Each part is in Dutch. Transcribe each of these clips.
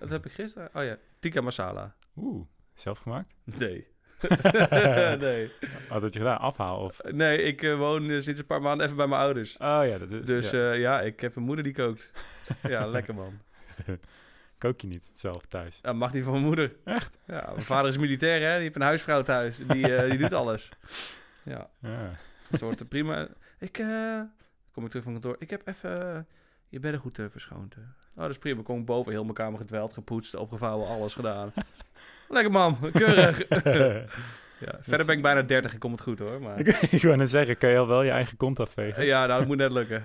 Dat heb ik gisteren. Oh ja, tikka masala. Oeh, zelf gemaakt? Nee. nee. Wat had je gedaan? Afhaal of? Nee, ik eh, woon eh, sinds een paar maanden even bij mijn ouders. Oh ja, dat is. Dus ja. ja. ja, ik heb een moeder die kookt. ja, lekker man. Kook je niet zelf thuis? Ja, mag niet van mijn moeder. Echt? Ja, mijn vader is militair, hè. Die heeft een huisvrouw thuis. Die, eh, die doet alles. Ja, Ja. dat wordt prima. Ik, eh, kom ik terug van kantoor. Ik heb even eh, je bedden goed eh, verschoond. Oh, dat is prima. Kom ik boven, heel mijn kamer gedweld, gepoetst, opgevouwen, alles gedaan. Lekker man, keurig. ja, verder ben ik bijna 30 en komt het goed hoor. Maar... ik, ik wou net zeggen, kan je al wel je eigen kont afvegen? Ja, nou, dat moet net lukken.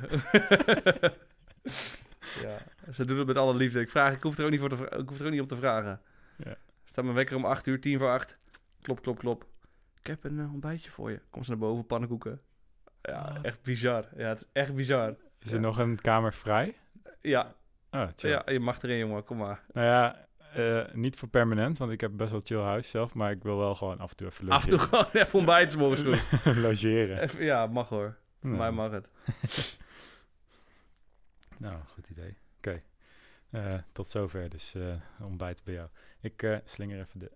ja, ze doen het met alle liefde. Ik, vraag, ik, hoef er ook niet voor te, ik hoef er ook niet om te vragen. Ja. Staat mijn wekker om 8 uur, 10 voor 8. Klop, klop, klop. Ik heb een eh, ontbijtje voor je. Kom ze naar boven, pannenkoeken. Ja, echt bizar. Ja, het is echt bizar. Is er nog een kamer vrij? Ja, Chill. ja, je mag erin, jongen. Kom maar. Nou ja, eh, niet voor permanent, want ik heb best wel chill huis zelf, maar ik wil wel gewoon af en toe even Af en toe logeren. gewoon even ontbijten, 's morgens goed. logeren. Even, ja, mag hoor. Voor Nou, mij mag het. Nou, goed idee. Oké. Eh, tot zover dus eh ontbijt bij jou. Ik slinger even de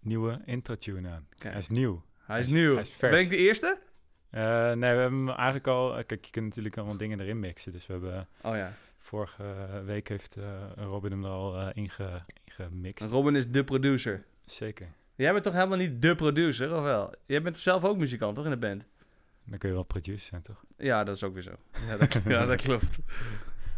nieuwe intro-tune aan. Kijk. Hij is nieuw. Hij is nieuw. hij is vers. Ben ik de eerste? Nee, we hebben hem eigenlijk al... kijk, je kunt natuurlijk allemaal dingen erin mixen. Dus we hebben... Oh ja. Vorige week heeft eh, Robin hem er al eh inge, ingemixt. Robin is de producer. Zeker. Jij bent toch helemaal niet de producer, of wel? Jij bent zelf ook muzikant, toch, in de band? Dan kun je wel producer zijn, toch? Ja, dat is ook weer zo. Ja, dat, ja, dat klopt.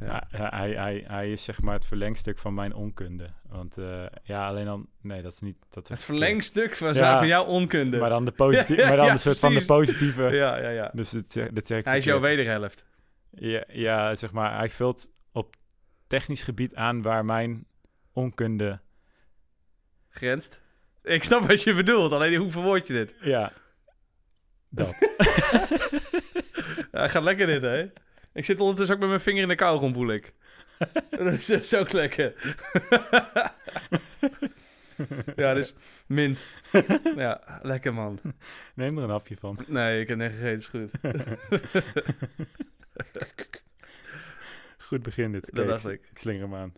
Ja. Ja. hij, hij, hij is zeg maar het verlengstuk van mijn onkunde. Want eh, ja, alleen dan... Nee, dat is niet... Dat is Het verlengstuk van, Ja. zijn, van jouw onkunde. Maar dan de positieve... Maar dan een soort van de positieve... ja, ja, ja. Dus het, zeg- Hij is jouw wederhelft. Ja, ja, zeg maar, hij vult op technisch gebied aan waar mijn onkunde... Grenst. Ik snap wat je bedoelt, alleen hoe verwoord je dit? Ja, dat. Ja, gaat lekker dit, hè? Ik zit ondertussen ook met mijn vinger in de kauwgom, voel ik. dat is zo lekker. ja, dus mint. Ja, lekker man. Neem er een hapje van. Nee, ik heb net gegeten, is goed. Goed begin dit. Dat dacht ik. Ik slinger hem aan.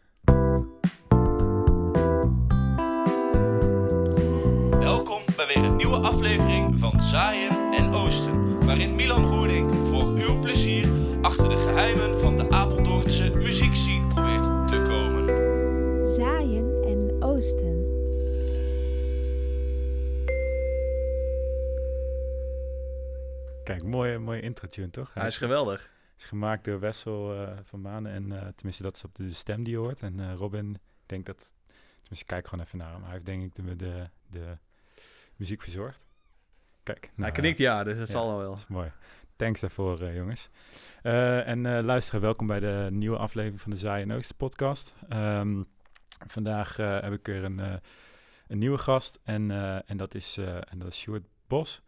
Welkom bij weer een nieuwe aflevering van Zaaien en Oosten, waarin Milan Roerdink voor uw plezier achter de geheimen van de Apeldoornse muziekscene probeert te komen. Zaaien en oosten. Kijk, mooie, mooie intro-tune, toch? Hij is geweldig. Is gemaakt door Wessel eh, van Manen. En eh, tenminste, dat is op de stem die je hoort. En eh, Robin, ik denk dat... Tenminste, kijk gewoon even naar hem. Hij heeft denk ik de, de, de muziek verzorgd. Kijk. Hij nou, knikt ja, dus dat ja. zal al wel. Dat is mooi. Thanks daarvoor, jongens. En eh luisteren, welkom bij de nieuwe aflevering van de Zaai en Oosten podcast. Ehm, vandaag heb ik weer een, een nieuwe gast en, en, dat is, en dat is Stuart Bos.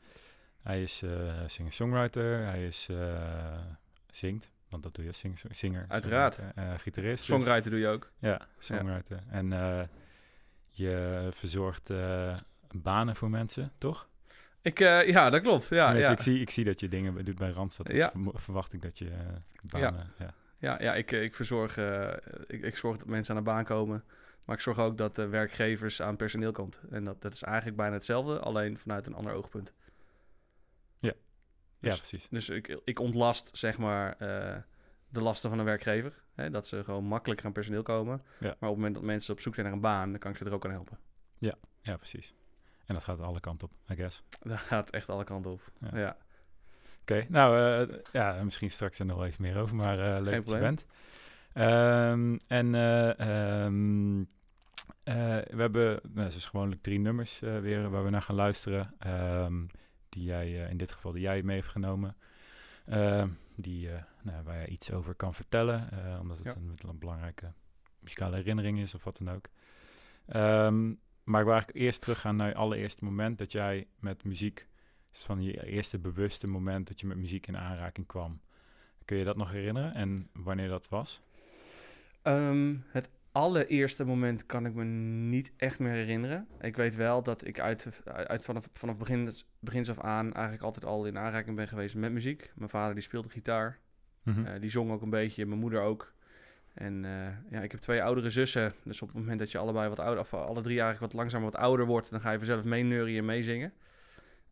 Hij is singer-songwriter, hij is, zingt, want dat doe je als zing- zinger. Uiteraard. songwriter, eh, gitarist. dus- Songwriter doe je ook. ja, songwriter. En eh, je verzorgt eh, banen voor mensen, toch? Ik, ja, dat klopt. Ja, ja. Ik, zie, ik zie dat je dingen doet bij Randstad. Ja. Ja. verwacht ik dat je banen... Ja. Ja, ja ik, ik verzorg, ik, ik zorg dat mensen aan de baan komen. Maar ik zorg ook dat de werkgevers aan personeel komt. En dat, dat is eigenlijk bijna hetzelfde, alleen vanuit een ander oogpunt. Ja, Dus- precies. Dus ik, ik ontlast, zeg maar, eh, de lasten van een werkgever. Hè, dat ze gewoon makkelijker aan personeel komen. Ja. Maar op het moment dat mensen op zoek zijn naar een baan, dan kan ik ze er ook aan helpen. Ja, precies. En dat gaat alle kanten op, I guess. Dat gaat echt alle kanten op. Ja. Ja. Oké, nou uh, ja, misschien straks er nog wel iets meer over, maar uh, leuk dat je bent. Um, en um, we hebben, nou, dus gewoonlijk drie nummers weer waar we naar gaan luisteren. Um, die jij, in dit geval, die jij mee heeft genomen. Ehm, die, nou, waar je iets over kan vertellen, omdat het ja. een, een belangrijke muzikale herinnering is of wat dan ook. Ehm, maar ik wil eigenlijk eerst teruggaan naar je allereerste moment dat jij met muziek, dus van je eerste bewuste moment dat je met muziek in aanraking kwam. Kun je dat nog herinneren en wanneer dat was? Um, het allereerste moment kan ik me niet echt meer herinneren. Ik weet wel dat ik uit, uit vanaf, vanaf begin, begins af aan eigenlijk altijd al in aanraking ben geweest met muziek. Mijn vader die speelde gitaar, Mhm. uh, die zong ook een beetje, mijn moeder ook. En eh, ja, ik heb twee oudere zussen. Dus op het moment dat je allebei wat ouder, of alle drie eigenlijk wat langzamer wat ouder wordt, dan ga je vanzelf meeneurien en meezingen.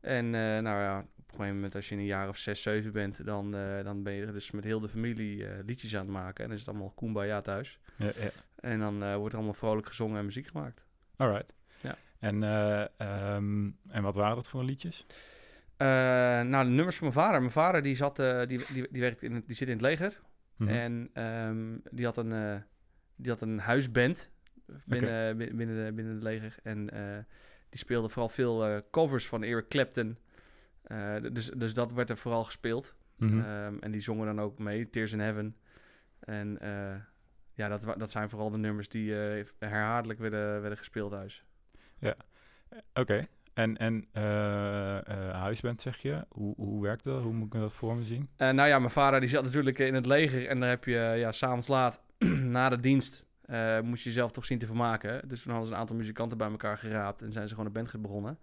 En eh, nou ja, een gegeven moment als je in een jaar of zes, zeven bent, dan, eh, dan ben je dus met heel de familie eh, liedjes aan het maken. En dan is het allemaal kumbaya thuis. Ja, ja. En dan eh, wordt er allemaal vrolijk gezongen en muziek gemaakt. Alright. Ja. En, eh, ehm, en wat waren dat voor liedjes? Nou, de nummers van mijn vader. Mijn vader die zat, die, die, die, werkt in, die zit in het leger. Mhm. En ehm, die, had een, die had een huisband binnen, binnen, binnen, de, binnen het leger. En die speelde vooral veel covers van Eric Clapton. Eh, dus, dus dat werd er vooral gespeeld. Mhm. Ehm, en die zongen dan ook mee, Tears in Heaven. En eh, ja, dat, dat zijn vooral de nummers die eh, herhaaldelijk werden, werden gespeeld thuis. Oké. En, en huisband zeg je? Hoe, hoe werkt dat? Hoe moet ik me dat voor me zien? Nou ja, mijn vader die zat natuurlijk in het leger. En daar heb je ja, s'avonds laat, na de dienst, moet je jezelf toch zien te vermaken. Dus toen hadden ze een aantal muzikanten bij elkaar geraapt. En zijn ze gewoon een band begonnen.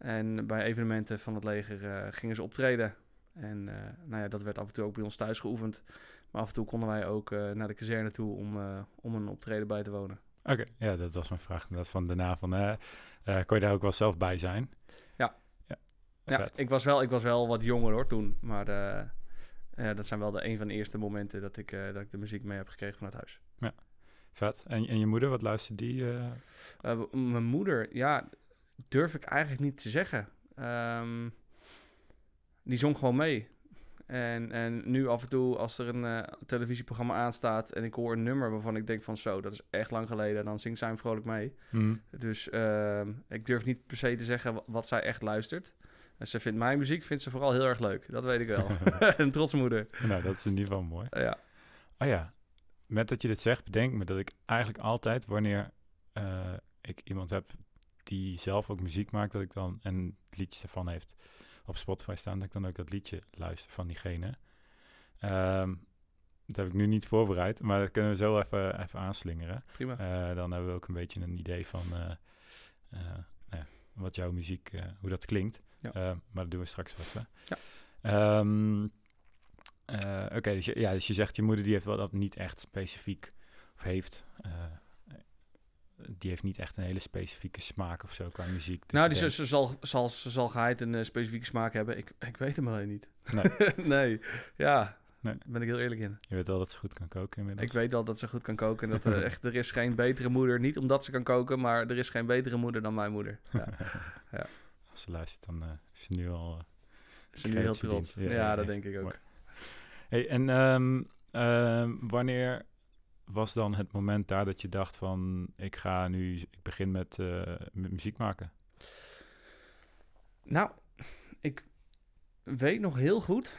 En bij evenementen van het leger eh, gingen ze optreden. En eh, nou ja, dat werd af en toe ook bij ons thuis geoefend. Maar af en toe konden wij ook eh, naar de kazerne toe om, om een optreden bij te wonen. Oké, ja, dat was mijn vraag. Dat van daarna van, kon je daar ook wel zelf bij zijn? Ja. Ja, Ja, ik was, wel, ik was wel wat jonger hoor toen. Maar dat zijn wel de, een van de eerste momenten dat ik, dat ik de muziek mee heb gekregen vanuit huis. Vet. En, en je moeder, wat luistert die? mijn moeder, ja, durf ik eigenlijk niet te zeggen. Ehm, die zong gewoon mee. En, en nu af en toe, als er een eh, televisieprogramma aanstaat en ik hoor een nummer waarvan ik denk van zo, dat is echt lang geleden, dan zingt zij hem vrolijk mee. Mhm. Dus ehm, ik durf niet per se te zeggen wa- wat zij echt luistert. En ze vindt mijn muziek vindt ze vooral heel erg leuk. Dat weet ik wel. een trotsmoeder. nou, dat is in ieder geval mooi. ja. Oh ja, met dat je dit zegt, bedenk me dat ik eigenlijk altijd, wanneer eh, ik iemand heb die zelf ook muziek maakt, dat ik dan en liedjes ervan heeft op Spotify staan, dat ik dan ook dat liedje luister van diegene. Ehm, dat heb ik nu niet voorbereid, maar dat kunnen we zo even, even aanslingeren. Prima. Eh, dan hebben we ook een beetje een idee van eh, eh, nou wat jouw muziek, hoe dat klinkt. Ja. Maar dat doen we straks wel even. Ja. Ehm, eh, Oké, dus, je, ja, dus je zegt je moeder die heeft wel dat niet echt specifiek, of heeft, die heeft niet echt een hele specifieke smaak of zo qua muziek. Nou, die, ze, ze zal, zal, ze zal geheid een eh, specifieke smaak hebben. Ik, ik weet hem alleen niet. Nee. nee. Ja, Nee. daar ben ik heel eerlijk in. Je weet wel dat ze goed kan koken inmiddels. Ik weet al dat ze goed kan koken. En dat er echt, er is geen betere moeder. Niet omdat ze kan koken, maar er is geen betere moeder dan mijn moeder. Ja, Als ze luistert, dan eh, is ze nu al... eh, ze is nu heel trots. Ja, Ja, ja, dat ja. denk ik ook. Mooi. Hey, en ehm, ehm, wanneer was dan het moment daar dat je dacht van... ik ga nu, ik begin met, eh, met muziek maken? Nou, ik weet nog heel goed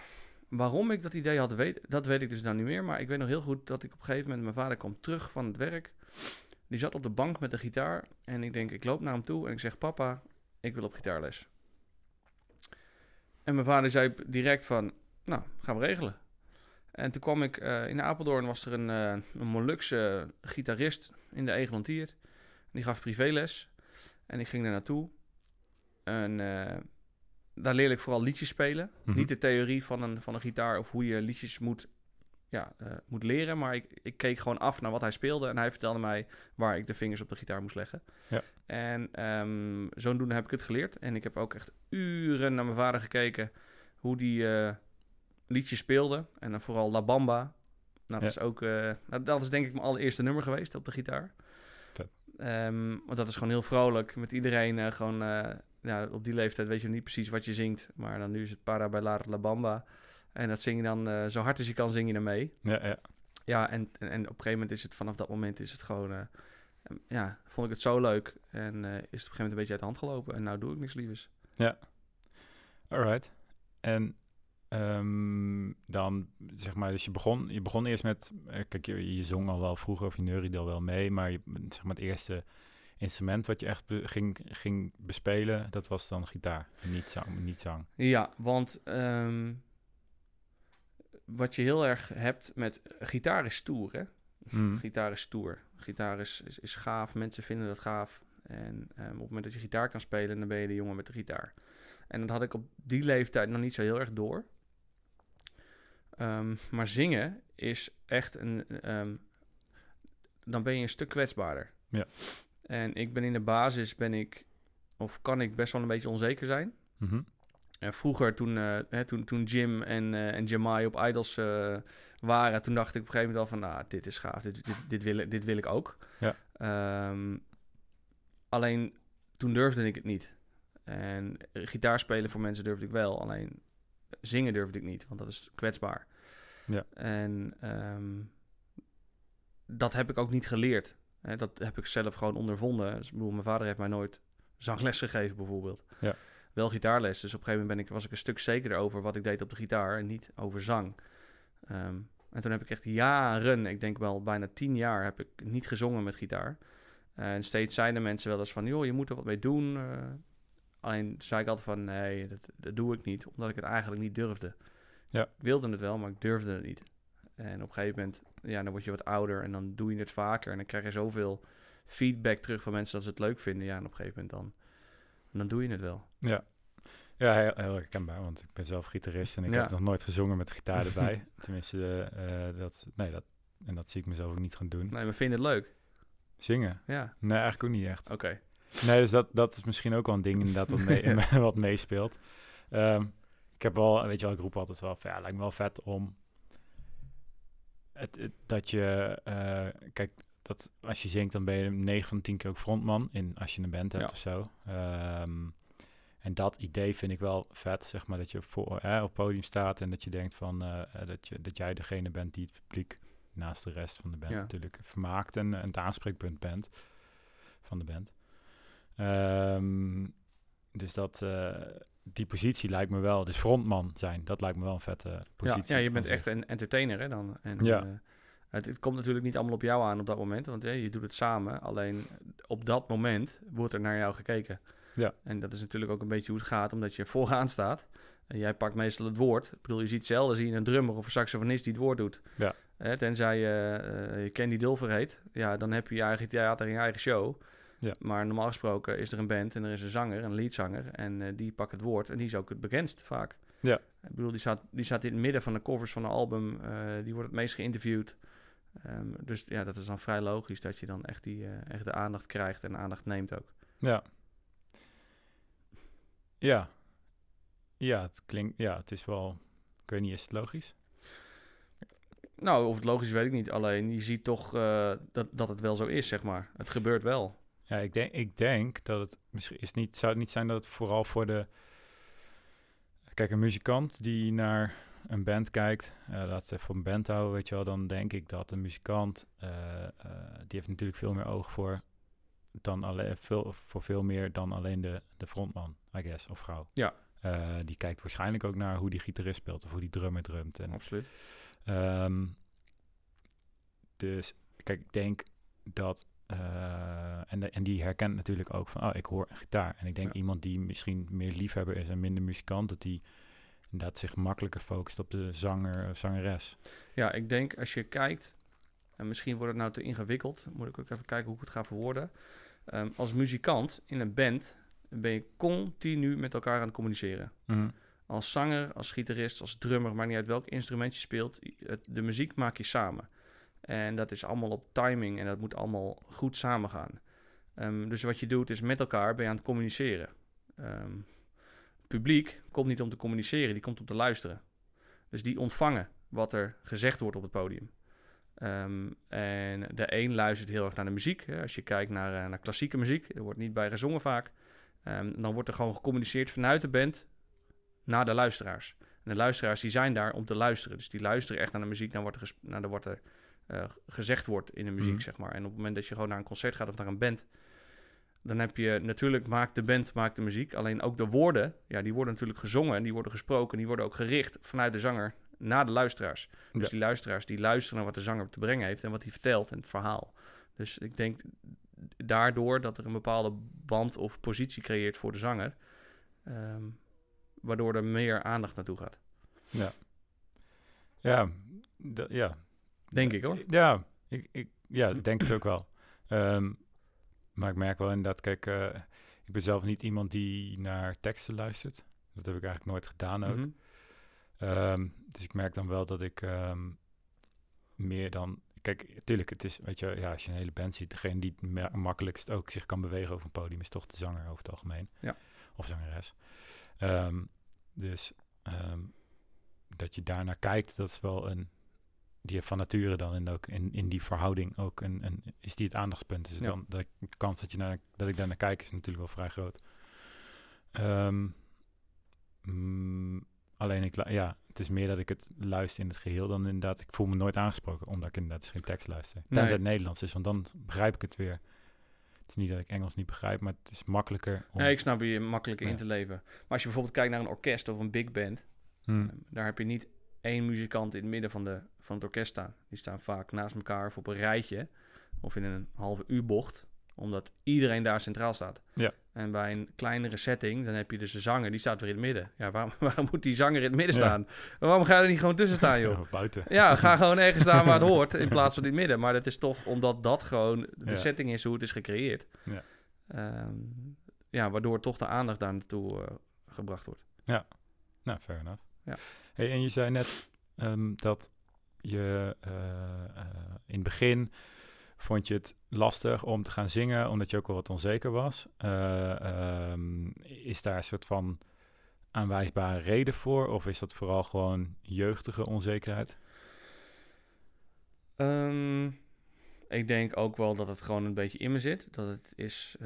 waarom ik dat idee had. Weet, dat weet ik dus nou niet meer. Maar ik weet nog heel goed dat ik op een gegeven moment... Mijn vader kwam terug van het werk. Die zat op de bank met de gitaar. En ik denk, ik loop naar hem toe en ik zeg... Papa, ik wil op gitaarles. En mijn vader zei direct van... Nou, gaan we regelen. En toen kwam ik... eh, in Apeldoorn was er een, eh een Molukse gitarist in de Egelantier. Die gaf privéles. En ik ging daar naartoe. En eh, daar leerde ik vooral liedjes spelen. Mhm. Niet de theorie van een, van een gitaar of hoe je liedjes moet, ja, moet leren. Maar ik, ik keek gewoon af naar wat hij speelde. En hij vertelde mij waar ik de vingers op de gitaar moest leggen. Ja. En ehm, zodoende heb ik het geleerd. En ik heb ook echt uren naar mijn vader gekeken hoe die liedjes speelde. En dan vooral La Bamba. Nou, dat, Ja. is ook, eh, nou, dat is denk ik mijn allereerste nummer geweest op de gitaar. Ehm, want dat is gewoon heel vrolijk. Met iedereen eh, gewoon... eh, ja, op die leeftijd weet je niet precies wat je zingt. Maar dan nu is het Para Bailar La Bamba. En dat zing je dan zo hard als je kan, zing je ermee. Ja, ja. Ja, en, en, en op een gegeven moment is het vanaf dat moment is het gewoon... eh, ja, vond ik het zo leuk. En is het op een gegeven moment een beetje uit de hand gelopen. En nou doe ik niks lievers. Alright. En ehm, dan, zeg maar, dus je begon, je begon eerst met... eh, kijk, je, je zong al wel vroeger of je neuriede al wel mee... maar je, zeg maar, het eerste instrument wat je echt be- ging, ging bespelen... dat was dan gitaar, niet zang. Niet zang. Ja, want ehm, wat je heel erg hebt met... Gitaar is stoer, hè? Mhm. Gitaar is stoer. Gitaar is, is, is gaaf. Mensen vinden dat gaaf. En ehm, op het moment dat je gitaar kan spelen, dan ben je de jongen met de gitaar. En dat had ik op die leeftijd nog niet zo heel erg door. Ehm, maar zingen is echt een, ehm, dan ben je een stuk kwetsbaarder. Ja. En ik ben in de basis, ben ik, of kan ik best wel een beetje onzeker zijn. Mhm. En vroeger, toen, eh, hè, toen, toen Jim en, eh en Jamai op Idols eh, waren, toen dacht ik op een gegeven moment al van, nou, dit is gaaf, dit, dit, dit, wil, ik- dit wil ik ook. Ja. Ehm, alleen, toen durfde ik het niet. En gitaar spelen voor mensen durfde ik wel, alleen zingen durfde ik niet, want dat is kwetsbaar. Ja. En ehm, dat heb ik ook niet geleerd. Hè, dat heb ik zelf gewoon ondervonden. Dus, ik bedoel, mijn vader heeft mij nooit zangles gegeven, bijvoorbeeld. Ja. Wel gitaarles. Dus op een gegeven moment ben ik, was ik een stuk zekerder over wat ik deed op de gitaar en niet over zang. Ehm, en toen heb ik echt jaren, ik denk wel bijna tien jaar, heb ik niet gezongen met gitaar. En steeds zeiden mensen wel eens van, joh, je moet er wat mee doen. eh. alleen zei ik altijd van, nee, dat, dat doe ik niet, omdat ik het eigenlijk niet durfde. Ja. Ik wilde het wel, maar ik durfde het niet. En op een gegeven moment, ja, dan word je wat ouder en dan doe je het vaker. En dan krijg je zoveel feedback terug van mensen dat ze het leuk vinden. Ja, en op een gegeven moment dan, dan doe je het wel. Ja. Ja, heel, heel herkenbaar, want ik ben zelf gitarist en ik Ja. heb nog nooit gezongen met gitaar erbij. Tenminste, eh, eh, dat, nee, dat, en dat zie ik mezelf ook niet gaan doen. Nee, maar vind je het leuk? Zingen? Ja, Nee, eigenlijk ook niet echt. oké. Nee, dus dat, dat is misschien ook wel een ding inderdaad wat, mee, wat meespeelt. Ehm, ik heb wel, weet je wel, ik roep altijd wel, van, ja, lijkt me wel vet om het, het- dat je, eh, kijk, dat als je zingt, dan ben je 9 van de 10 keer ook frontman in als je een band hebt Ja. of zo. Ehm, en dat idee vind ik wel vet, zeg maar, dat je voor, eh, op podium staat en dat je denkt van, eh, eh, dat, je, dat jij degene bent die het publiek naast de rest van de band Ja. natuurlijk vermaakt en, en het aanspreekpunt bent van de band. Ehm, dus dat, die positie lijkt me wel, dus frontman zijn, dat lijkt me wel een vette Ja, positie. ja, je bent echt zich. een entertainer hè, dan. En, Ja. eh, het, het komt natuurlijk niet allemaal op jou aan op dat moment, want hè, je doet het samen. Alleen op dat moment wordt er naar jou gekeken. Ja. En dat is natuurlijk ook een beetje hoe het gaat, omdat je vooraan staat. En jij pakt meestal het woord. Ik bedoel, je ziet zelden zie je een drummer of een saxofonist die het woord doet. Ja. Hè, tenzij je, eh, je Candy Dulfer heet. Ja, dan heb je je eigen theater en je eigen show. Ja. Maar normaal gesproken is er een band en er is een zanger, een leadzanger. En eh, die pakt het woord en die is ook het bekendst vaak. Ja. Ik bedoel, die staat, die staat in het midden van de covers van een album. eh, die wordt het meest geïnterviewd. Ehm, dus ja, dat is dan vrij logisch dat je dan echt, die, eh, echt de aandacht krijgt en aandacht neemt ook. Ja. Ja. Ja, het klinkt, ja, het is wel, ik weet niet, is het logisch? Nou, of het logisch is, weet ik niet. Alleen je ziet toch dat, dat het wel zo is, zeg maar. Het gebeurt wel. Ja, ik denk, ik denk dat het misschien is niet, zou het niet zijn dat het vooral voor de, kijk, een muzikant die naar een band kijkt, eh laat het even een band houden, weet je wel, dan denk ik dat een muzikant, eh, eh, die heeft natuurlijk veel meer oog voor dan alleen, veel, voor veel meer dan alleen de, de frontman, I guess, of vrouw. Ja. Die kijkt waarschijnlijk ook naar hoe die gitarist speelt of hoe die drummer drumt. En Absoluut. Ehm, dus kijk, ik denk dat. Eh, en, de- en die herkent natuurlijk ook van, oh, ik hoor een gitaar. En ik denk Ja. iemand die misschien meer liefhebber is en minder muzikant, dat die inderdaad zich makkelijker focust op de zanger of zangeres. Ja, ik denk als je kijkt, en misschien wordt het nou te ingewikkeld, moet ik ook even kijken hoe ik het ga verwoorden. Ehm, als muzikant in een band ben je continu met elkaar aan het communiceren. Als zanger, als gitarist, als drummer, maar niet uit welk instrument je speelt, het, de muziek maak je samen. En dat is allemaal op timing en dat moet allemaal goed samengaan. Ehm, dus wat je doet is met elkaar ben je aan het communiceren. Ehm, publiek komt niet om te communiceren, die komt om te luisteren. Dus die ontvangen wat er gezegd wordt op het podium. Ehm, en de een luistert heel erg naar de muziek. Als je kijkt naar, eh, naar klassieke muziek, er wordt niet bij gezongen vaak. Dan wordt er gewoon gecommuniceerd vanuit de band naar de luisteraars. En de luisteraars die zijn daar om te luisteren. Dus die luisteren echt naar de muziek, naar wat er, naar de, wat er eh, gezegd wordt in de muziek, Mhm. zeg maar. En op het moment dat je gewoon naar een concert gaat of naar een band, dan heb je natuurlijk maakt de band maakt de muziek. Alleen ook de woorden, ja, die worden natuurlijk gezongen en die worden gesproken, die worden ook gericht vanuit de zanger naar de luisteraars. Dus Ja. die luisteraars die luisteren naar wat de zanger te brengen heeft en wat hij vertelt en het verhaal. Dus ik denk daardoor dat er een bepaalde band of positie creëert voor de zanger, ehm, waardoor er meer aandacht naartoe gaat. Ja, d- ja. Denk ik hoor. Ja, ik, ik ja, denk het ook wel. Ehm, maar ik merk wel inderdaad, kijk, eh, ik ben zelf niet iemand die naar teksten luistert. Dat heb ik eigenlijk nooit gedaan ook. Mhm. Ehm, dus ik merk dan wel dat ik ehm, meer dan... kijk, natuurlijk, het is, weet je, ja, als je een hele band ziet, degene die het ma- makkelijkst ook zich kan bewegen over een podium is toch de zanger over het algemeen. Ja. Of zangeres. Dus dat je daarnaar kijkt, dat is wel een, die heeft van nature dan en ook in, in die verhouding ook een, een is die het aandachtspunt. Dus Ja. dan de kans dat, je naar, dat ik daar naar kijk is natuurlijk wel vrij groot. Ehm, mm, alleen ik, ja, het is meer dat ik het luister in het geheel dan inderdaad. Ik voel me nooit aangesproken omdat ik inderdaad geen tekst luister. Tenzij Nee. het Nederlands is, want dan begrijp ik het weer. Het is niet dat ik Engels niet begrijp, maar het is makkelijker om... Nee, ik snap je makkelijker in te leven. Maar als je bijvoorbeeld kijkt naar een orkest of een big band, Hmm, daar heb je niet één muzikant in het midden van, de, van het orkest staan. Die staan vaak naast elkaar of op een rijtje of in een halve U-bocht, omdat iedereen daar centraal staat. Ja. En bij een kleinere setting, dan heb je dus een zanger, die staat weer in het midden. Ja, waarom, waarom moet die zanger in het midden Ja. staan? Waarom ga je er niet gewoon tussen staan, joh? ja, buiten. Ja, ga gewoon ergens staan waar het hoort, in plaats van in het midden. Maar dat is toch omdat dat gewoon de Ja. setting is hoe het is gecreëerd. Ja. Ehm, ja, waardoor toch de aandacht daar naartoe eh, gebracht wordt. Nou, fair enough. Ja. Hey, en je zei net ehm, dat je eh, eh, in het begin vond je het lastig om te gaan zingen, omdat je ook wel wat onzeker was. Eh, ehm, is daar een soort van aanwijsbare reden voor? Of is dat vooral gewoon jeugdige onzekerheid? Ehm, ik denk ook wel dat het gewoon een beetje in me zit. Dat het is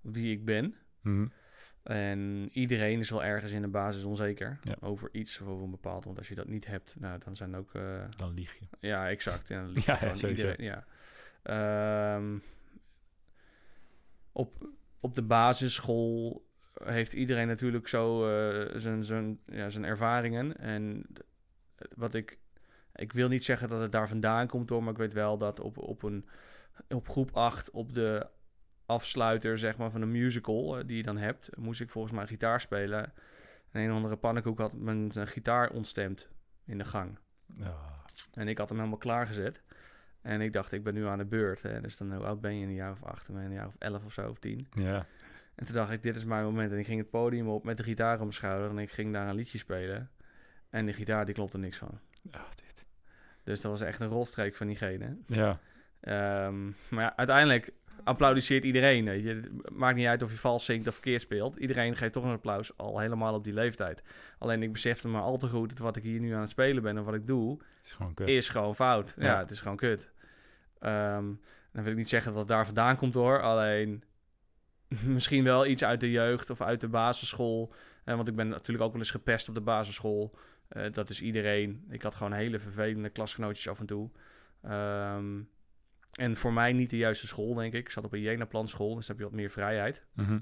wie ik ben. Mhm. En iedereen is wel ergens in de basis onzeker Ja. over iets of over een bepaald. Want als je dat niet hebt, nou, dan zijn ook... eh, Dan lieg je. Ja, exact. Ja, dan liep Ja, ja, iedereen, ja. Ehm, op, op de basisschool heeft iedereen natuurlijk zo eh, zijn, zijn, ja, zijn ervaringen. En wat ik... Ik wil niet zeggen dat het daar vandaan komt hoor, maar ik weet wel dat op, op, een, op groep 8, op de afsluiter zeg maar, van een musical eh, die je dan hebt, moest ik volgens mij gitaar spelen. En een of andere pannenkoek had mijn, gitaar ontstemd in de gang. Ja. En ik had hem helemaal klaargezet. En ik dacht, ik ben nu aan de beurt. Hè? Dus dan, hoe oud ben je? Een jaar of acht, je een jaar of elf of zo, of tien. ja. En toen dacht ik, dit is mijn moment. En ik ging het podium op met de gitaar op mijn schouder. En ik ging daar een liedje spelen. En die gitaar, die klopte niks van. Ja, dit. Dus dat was echt een rolstreek van diegene. Ja. Ehm, maar ja, uiteindelijk applaudisseert iedereen. Weet je. Het maakt niet uit of je vals zingt of verkeerd speelt. Iedereen geeft toch een applaus, al helemaal op die leeftijd. Alleen ik besefte maar al te goed dat wat ik hier nu aan het spelen ben en wat ik doe, is gewoon kut. is gewoon fout. Ja, Ja. het is gewoon kut. Ehm, dan wil ik niet zeggen dat het daar vandaan komt hoor. Alleen misschien wel iets uit de jeugd of uit de basisschool. Eh, want ik ben natuurlijk ook wel eens gepest op de basisschool. Eh, dat is iedereen. Ik had gewoon hele vervelende klasgenootjes af en toe. Ehm, en voor mij niet de juiste school, denk ik. Ik zat op een Jena-plan school, dus heb je wat meer vrijheid. Mhm.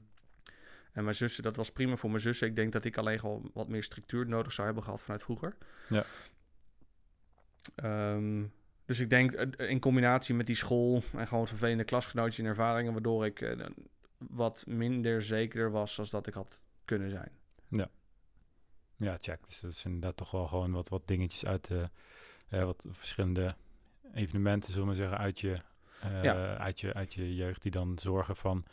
En mijn zussen, dat was prima voor mijn zussen. Ik denk dat ik alleen gewoon wat meer structuur nodig zou hebben gehad vanuit vroeger. Ja. Ehm, dus ik denk eh, in combinatie met die school en gewoon vervelende klasgenootjes en ervaringen, waardoor ik eh, wat minder zeker was als dat ik had kunnen zijn. Ja, check. Dus dat is inderdaad toch wel gewoon wat, wat dingetjes uit de, eh, wat verschillende evenementen, zullen we maar zeggen, uit je, eh, Ja. uit je, uit je jeugd die dan zorgen van,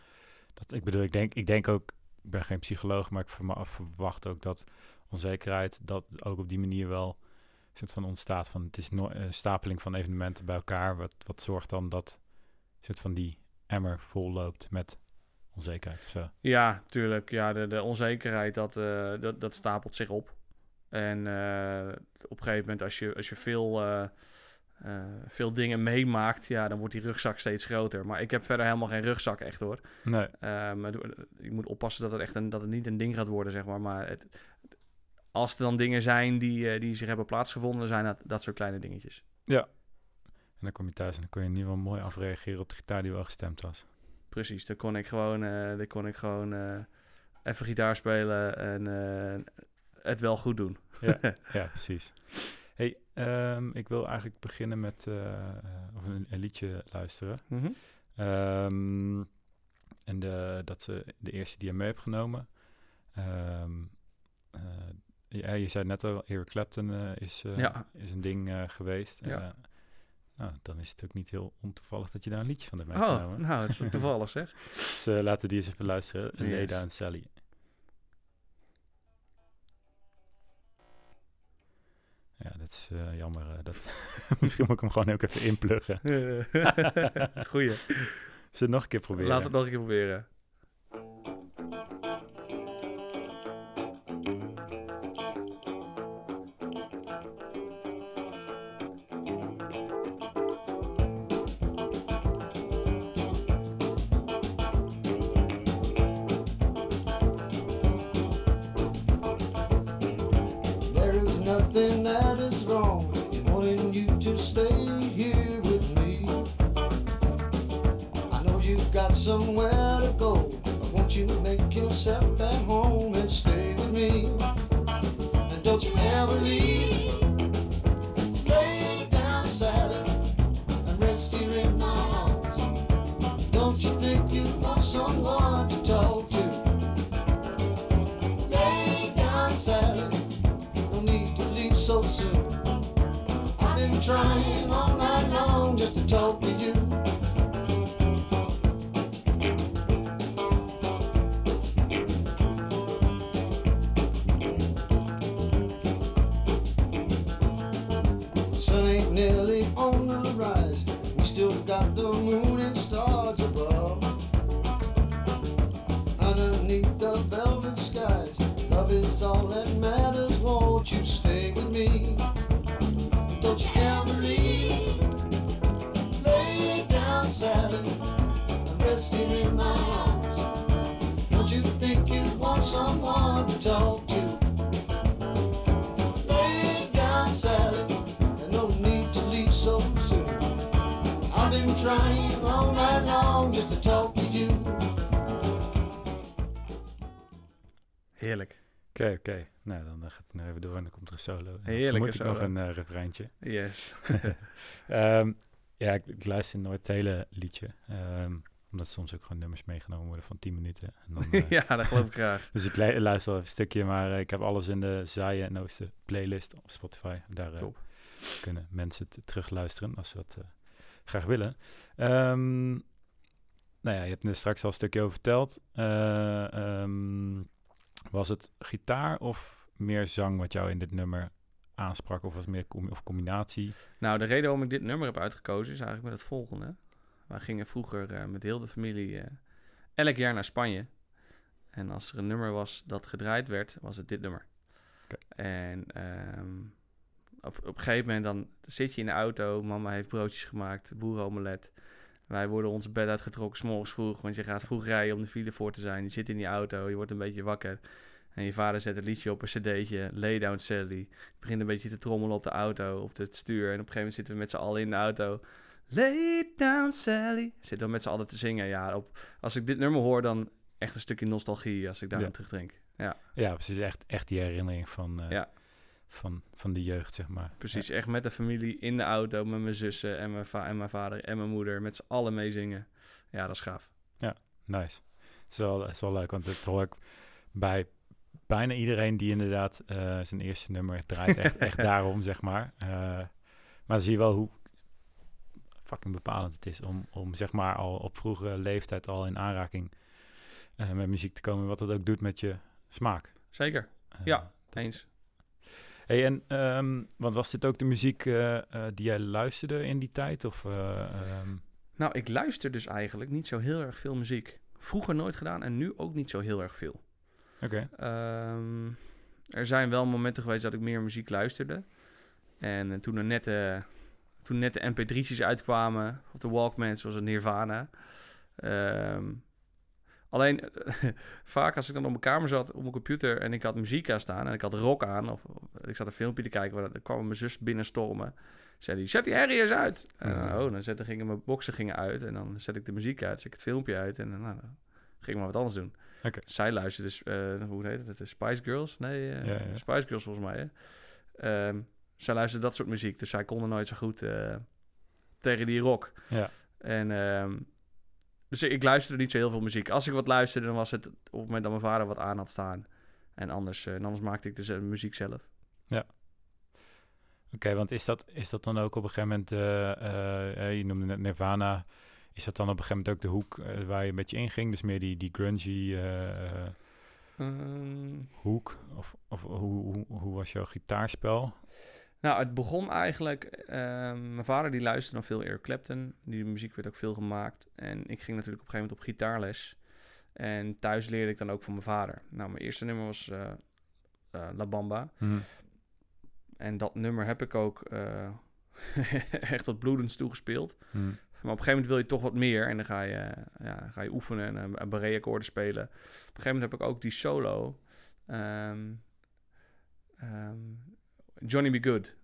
dat, ik bedoel, ik denk, ik denk ook, ik ben geen psycholoog, maar ik verwacht ook dat onzekerheid, dat ook op die manier wel soort van ontstaat van, het is no- een stapeling van evenementen bij elkaar, wat, wat zorgt dan dat soort van die emmer vol loopt met onzekerheid of zo. Ja, tuurlijk. Ja, de, de onzekerheid, dat, eh, dat, dat stapelt zich op. En eh, op een gegeven moment, als je, als je veel, eh, veel dingen meemaakt, ja, dan wordt die rugzak steeds groter. Maar ik heb verder helemaal geen rugzak, echt hoor. Nee, Ehm, ik moet oppassen dat het echt een, dat het niet een ding gaat worden, zeg maar. Maar het, als er dan dingen zijn die, eh, die zich hebben plaatsgevonden, zijn dat, dat soort kleine dingetjes. En dan kom je thuis en dan kon je in ieder geval mooi afreageren op de gitaar die wel gestemd was. Precies, dan kon ik gewoon, eh, dan kon ik gewoon even gitaar spelen en het wel goed doen. Ja, precies. Hey, ehm, ik wil eigenlijk beginnen met eh, eh, of een, een liedje luisteren. Mhm. Ehm, en de, dat ze de eerste die je mee hebt genomen. Ehm, eh, ja, je zei net al, Eric Clapton is, Ja. is een ding geweest. Ja. Nou, dan is het ook niet heel ontoevallig dat je daar een liedje van hebt Oh, meegenomen. nou, het is toevallig zeg. Dus laten we die eens even luisteren. Yes. Leda en Sally. Dat is eh, jammer. eh, dat Misschien moet ik hem gewoon ook even inpluggen. Goeie. Zullen we het nog een keer proberen? Laten we het nog een keer proberen. Een solo. Heerlijke ik nog een eh refreintje. Yes. Ehm, ja, ik, ik luister nooit het hele liedje. ehm, omdat soms ook gewoon nummers meegenomen worden van 10 minuten. En dan, eh, ja, dat geloof ik graag. Dus ik lu- luister even een stukje, maar eh, ik heb alles in de Zaaien en Oosten playlist op Spotify. Daar kunnen mensen het terugluisteren als ze dat graag willen. Ehm, nou ja, je hebt er straks al een stukje over verteld. Was het gitaar of meer zang wat jou in dit nummer aansprak? Of was meer com- of combinatie? Nou, de reden waarom ik dit nummer heb uitgekozen is eigenlijk met het volgende. Wij gingen vroeger eh, met heel de familie eh, elk jaar naar Spanje. En als er een nummer was dat gedraaid werd, was het dit nummer. En ehm, op, op een gegeven moment dan zit je in de auto. Mama heeft broodjes gemaakt, boerenomelet. Wij worden ons bed uitgetrokken, 's morgens vroeg. Want je gaat vroeg rijden om de file voor te zijn. Je zit in die auto, je wordt een beetje wakker. En je vader zet een liedje op een cd'tje, Lay Down Sally. begint een beetje te trommelen op de auto, op het stuur. En op een gegeven moment zitten we met z'n allen in de auto. Lay down, Sally. Zitten we met z'n allen te zingen. Ja, op, als ik dit nummer hoor, dan echt een stukje nostalgie als ik daar Ja. aan terugdenk. Ja, Ja, precies. Echt, echt die herinnering van, eh, Ja. van, van de jeugd, zeg maar. precies. Echt met de familie in de auto, met mijn zussen en mijn, en mijn vader en mijn moeder. Met z'n allen meezingen. Ja, dat is gaaf. Ja, nice. Het is wel, het is wel leuk, want dat hoor ik bij bijna iedereen die inderdaad eh, zijn eerste nummer draait. Echt, echt daarom, zeg maar. Eh, maar dan zie je wel hoe fucking bepalend het is om, om zeg maar al op vroegere leeftijd al in aanraking eh, met muziek te komen. Wat dat ook doet met je smaak. Zeker, Ja, eens. Hey, en ehm, want was dit ook de muziek die jij luisterde in die tijd? Of, eh, ehm, Nou, ik luister dus eigenlijk niet zo heel erg veel muziek. Vroeger nooit gedaan en nu ook niet zo heel erg veel. Oké, Ehm, er zijn wel momenten geweest dat ik meer muziek luisterde. En eh, toen er net, eh, toen net de mp3'tjes uitkwamen, of de Walkman, zoals het Nirvana. Ehm, alleen, vaak als ik dan op mijn kamer zat, op mijn computer, en ik had muziek aan staan, en ik had rock aan, of, of ik zat een filmpje te kijken, waar, dan kwam mijn zus binnenstormen. Zei die, zet die herrie eens uit. En dan, oh, dan zette, gingen mijn boxen gingen uit, en dan zet ik de muziek uit, zet ik het filmpje uit, en dan, nou, dan ging ik maar wat anders doen. Zij luisterde, dus, eh, hoe heet het, de Spice Girls? Nee, Ja, ja. Spice Girls volgens mij, hè? Ehm, zij luisterde dat soort muziek, dus zij konden nooit zo goed eh, tegen die rock. ja. En ehm, dus ik luisterde niet zo heel veel muziek. Als ik wat luisterde, dan was het op het moment dat mijn vader wat aan had staan. En anders, en anders maakte ik dus muziek zelf. Oké, want is dat, is dat dan ook op een gegeven moment, je noemde net Nirvana, is dat dan op een gegeven moment ook de hoek eh, waar je een beetje in ging? Dus meer die, die grungy eh, eh, Ehm, hoek? Of, of hoe, hoe, hoe was jouw gitaarspel? Nou, het begon eigenlijk... ehm, mijn vader die luisterde nog veel Eric Clapton. Die muziek werd ook veel gemaakt. En ik ging natuurlijk op een gegeven moment op gitaarles. En thuis leerde ik dan ook van mijn vader. Nou, mijn eerste nummer was eh, La Bamba. Mhm. En dat nummer heb ik ook echt tot bloedens toegespeeld. Mhm. Maar op een gegeven moment wil je toch wat meer. En dan ga je, ja, ga je oefenen en uh, barré-akkoorden spelen. Op een gegeven moment heb ik ook die solo. ehm, ehm, Johnny Be Good.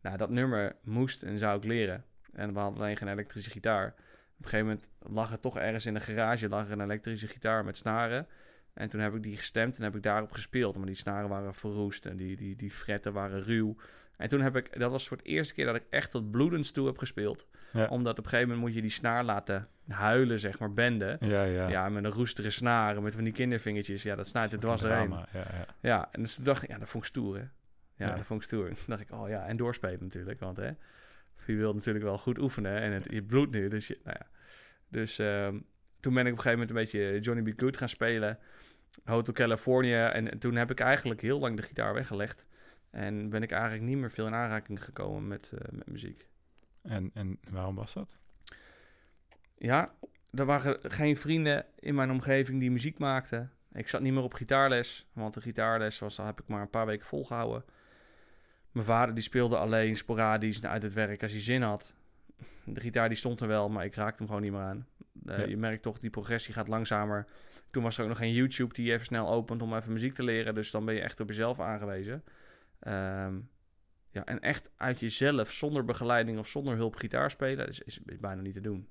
Nou, dat nummer moest en zou ik leren. En we hadden alleen geen elektrische gitaar. Op een gegeven moment lag er toch ergens in een garage lag er een elektrische gitaar met snaren. En toen heb ik die gestemd en heb ik daarop gespeeld. Maar die snaren waren verroest en die, die, die fretten waren ruw. En toen heb ik, dat was voor het eerste keer dat ik echt tot bloedens toe heb gespeeld. Ja. Omdat op een gegeven moment moet je die snaar laten huilen, zeg maar, benden. Ja, ja. Ja, met een roestere snaren, met van die kindervingertjes. Ja, dat snijdt er dwars. Drama, Ja, ja. Ja, en dus toen dacht ik, ja, dat vond ik stoer, hè. Ja, Ja. dat vond ik stoer. Toen dacht ik, oh ja, en doorspelen natuurlijk, want hè, je wilt natuurlijk wel goed oefenen en het, je bloedt nu, dus je, nou ja. Dus ehm, toen ben ik op een gegeven moment een beetje Johnny B. Good gaan spelen, Hotel California, en toen heb ik eigenlijk heel lang de gitaar weggelegd en ben ik eigenlijk niet meer veel in aanraking gekomen met, eh, met muziek. En, en waarom was dat? Ja, er waren geen vrienden in mijn omgeving die muziek maakten. Ik zat niet meer op gitaarles, want de gitaarles was, heb ik maar een paar weken volgehouden. Mijn vader die speelde alleen sporadisch uit het werk als hij zin had. De gitaar die stond er wel, maar ik raakte hem gewoon niet meer aan. Eh, Ja. Je merkt toch, die progressie gaat langzamer. Toen was er ook nog geen YouTube die je even snel opent om even muziek te leren. Dus dan ben je echt op jezelf aangewezen. Ehm, ja, en echt uit jezelf, zonder begeleiding of zonder hulp gitaar spelen, is, is, is bijna niet te doen.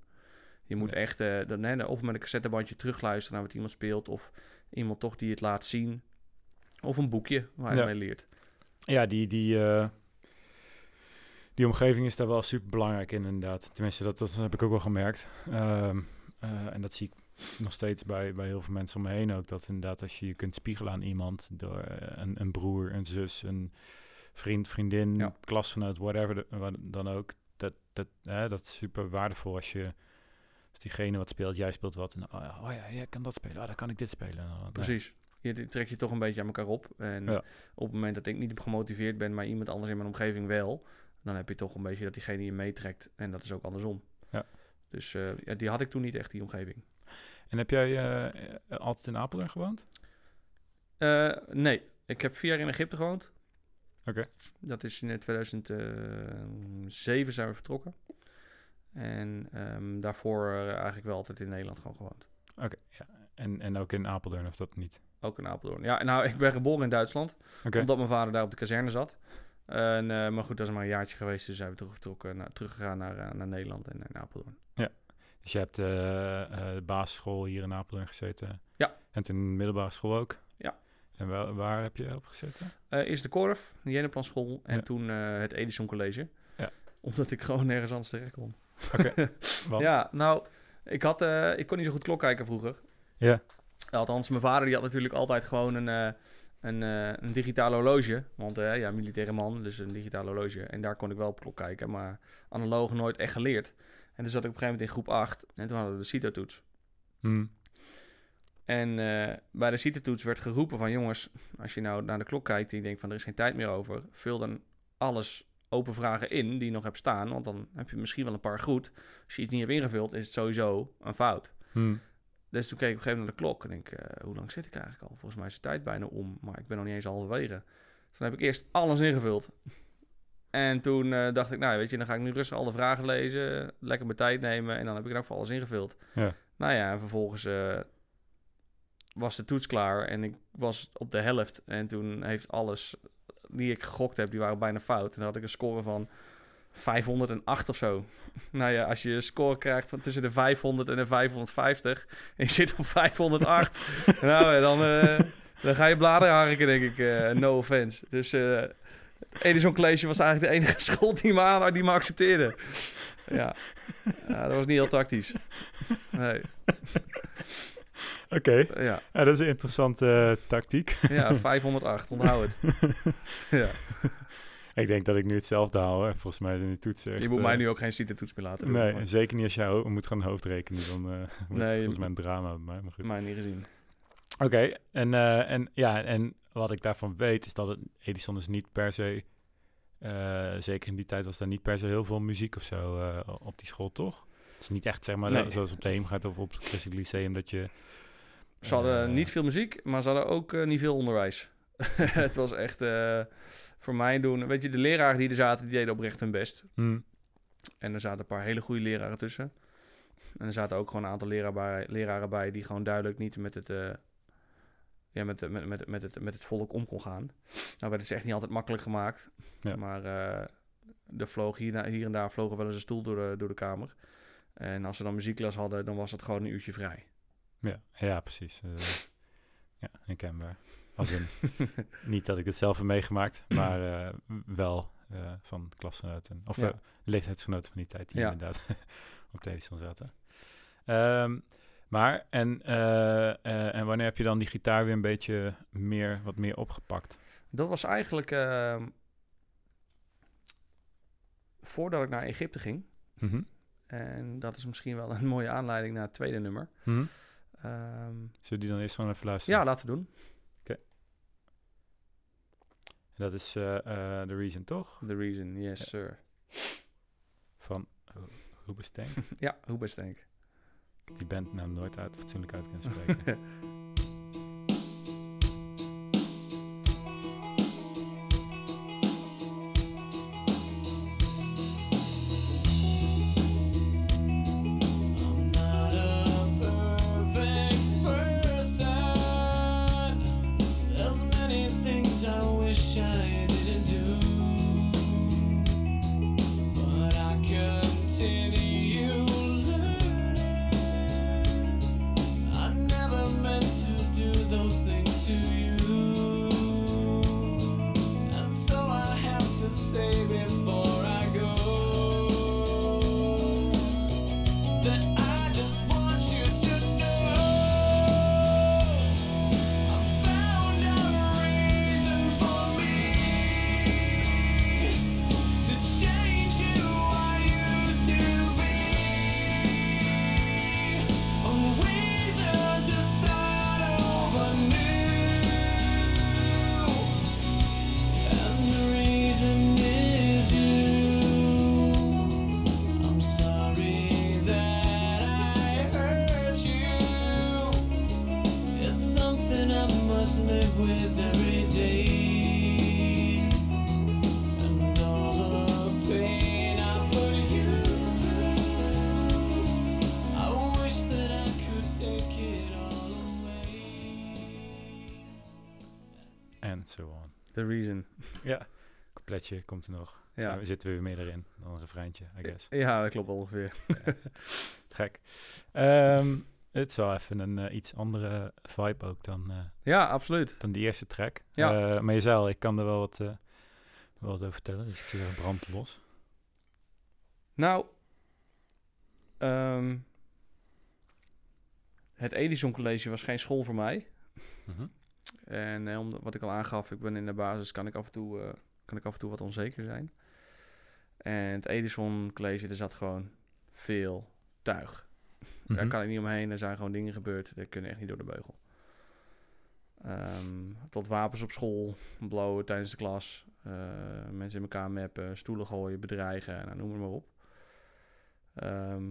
Je moet Nee. echt eh, dan, hè, of met een cassettebandje terugluisteren naar wat iemand speelt. Of iemand toch die het laat zien. Of een boekje waar je Ja. mee leert. Ja, die, die, eh, die omgeving is daar wel super belangrijk in, inderdaad. Tenminste, dat, dat heb ik ook wel gemerkt. Ehm, eh, en dat zie ik nog steeds bij, bij heel veel mensen om me heen ook. Dat inderdaad, als je je kunt spiegelen aan iemand, door eh, een, een broer, een zus, een vriend, vriendin, Ja. klasgenoot, whatever de- wat dan ook. Dat, dat, hè, dat is super waardevol als je. Als diegene wat speelt, jij speelt wat. En, oh, ja, oh ja, jij kan dat spelen. Oh, dan kan ik dit spelen. En dan- Precies. Je die trek je toch een beetje aan elkaar op. En Ja. op het moment dat ik niet gemotiveerd ben, maar iemand anders in mijn omgeving wel, dan heb je toch een beetje dat diegene je meetrekt. En dat is ook andersom. Ja. Dus eh, ja, die had ik toen niet echt, die omgeving. En heb jij eh, eh, altijd in Apeldoorn gewoond? Eh, nee, ik heb vier jaar in Egypte gewoond. Oké. Dat is in eh, 2007 zijn we vertrokken. En ehm, daarvoor eigenlijk wel altijd in Nederland gewoon gewoond. Oké, ja. En, en ook in Apeldoorn of dat niet? Ook in Apeldoorn. Ja, nou, ik ben geboren in Duitsland. Omdat mijn vader daar op de kazerne zat. En, maar goed, dat is maar een jaartje geweest. Dus zijn we terug vertrokken, naar, teruggegaan naar, naar Nederland en naar Apeldoorn. Dus je hebt eh, eh, de basisschool hier in Apeldoorn gezeten? Ja. En toen de middelbare school ook? Ja. En waar, waar heb je op gezeten? Eh eerst de Korf, de Jennepan school en Ja. toen het Edison College. Ja. Omdat ik gewoon nergens anders terecht kon. Want? Ja, nou, ik, had, ik kon niet zo goed klok kijken vroeger. Ja. Althans, mijn vader die had natuurlijk altijd gewoon een, een, een digitaal horloge. Want ja, militaire man, dus een digitaal horloge. En daar kon ik wel op klok kijken, maar analoog nooit echt geleerd. En toen zat ik op een gegeven moment in groep 8 en toen hadden we de CITO-toets. Hm. En eh, bij de CITO-toets werd geroepen van... jongens, als je nou naar de klok kijkt en je denkt van... er is geen tijd meer over... vul dan alles open vragen in die je nog hebt staan... want dan heb je misschien wel een paar goed. Als je iets niet hebt ingevuld, is het sowieso een fout. Hm. Dus toen keek ik op een gegeven moment naar de klok... en denk eh, hoe lang zit ik eigenlijk al? Volgens mij is de tijd bijna om... maar ik ben nog niet eens halverwege. Toen heb ik eerst alles ingevuld... En toen eh, dacht ik, nou weet je, dan ga ik nu rustig alle vragen lezen, lekker mijn tijd nemen en dan heb ik in elk geval alles ingevuld. Ja. Nou ja, en vervolgens eh, was de toets klaar en ik was op de helft. En toen heeft alles die ik gegokt heb, die waren bijna fout. En dan had ik een score van 508 of zo. nou ja, als je een score krijgt van tussen de 500 en de 550 en je zit op 508, nou dan, eh, dan ga je bladeren harken, denk ik. no offense. Dus Edison College was eigenlijk de enige school die me, aan, die me accepteerde. Ja. ja, dat was niet heel tactisch. Nee, Oké, ja. ja, dat is een interessante eh, tactiek. Ja, 508, onthoud het. ja. ik denk dat ik nu hetzelfde hou. Hè. Volgens mij zijn die toetsen echt, Je moet eh, mij nu ook geen CITO-toets meer laten doen. Nee, maar- zeker niet als jij moet gaan hoofdrekenen. Dan eh wordt het Nee, volgens mij een drama bij mij. Maar goed. mij niet gezien. Oké, en, eh, en, ja, en wat ik daarvan weet is dat het, Edison is niet per se, eh, zeker in die tijd was daar niet per se heel veel muziek of zo eh, op die school, toch? Het is niet echt, zeg maar, Nee. zoals op de Heemgaard of op het Christelijk Lyceum, dat je... Ze hadden niet veel muziek, maar ze hadden ook niet veel onderwijs. het was echt voor mij doen. Weet je, de leraren die er zaten, die deden oprecht hun best. hm, En er zaten een paar hele goede leraren tussen. En er zaten ook gewoon een aantal leraren bij, leraren bij die gewoon duidelijk niet met het, ja, met, met, met, met, het, met het volk om kon gaan. Nou werd het ze echt niet altijd makkelijk gemaakt. Ja. Maar eh er vloog hier, hier en daar vlogen wel eens een stoel door de, door de kamer. En als ze dan muziekles hadden, dan was het gewoon een uurtje vrij. ja, ja, precies. eh, ja, herkenbaar. Als in, niet dat ik het zelf heb meegemaakt, maar eh, wel eh, van klasgenoten. Of Ja. leeftijdsgenoten van die tijd die Ja. inderdaad op Edison zaten. Ehm, maar, en, eh, eh, en wanneer heb je dan die gitaar weer een beetje meer, wat meer opgepakt? Dat was eigenlijk ehm, voordat ik naar Egypte ging. Mhm. En dat is misschien wel een mooie aanleiding naar het tweede nummer. Mhm. Ehm, Zullen we die dan eerst gewoon even luisteren? ja, laten we doen. Dat is eh, The Reason, toch? The Reason, yes Ja. sir. Van Ru- Ruben Stank. Ja, ik. Die bandnaam nooit uit, fatsoenlijk uit kunnen spreken. The Reason. Ja, coupletje komt er nog. Ja. Zo zitten we weer meer erin dan een refreintje, I guess. Ja, dat klopt ongeveer. Gek. Ehm, het is wel even een eh, iets andere vibe ook dan, eh, Ja, absoluut. dan die eerste track. Ja. Eh, maar je zei al, ik kan er wel wat, wel wat over vertellen. Dus ik zie er brand los. Nou, ehm, het Edison College was geen school voor mij. Mhm. En eh, om, wat ik al aangaf, ik ben in de basis, kan ik af en toe, eh, kan ik af en toe wat onzeker zijn. En het Edison College, er zat gewoon veel tuig. Daar Mhm. kan ik niet omheen, er zijn gewoon dingen gebeurd, die kunnen echt niet door de beugel. Ehm, tot wapens op school, blowen tijdens de klas, eh, mensen in elkaar meppen, stoelen gooien, bedreigen, nou, noem het maar op. Ehm,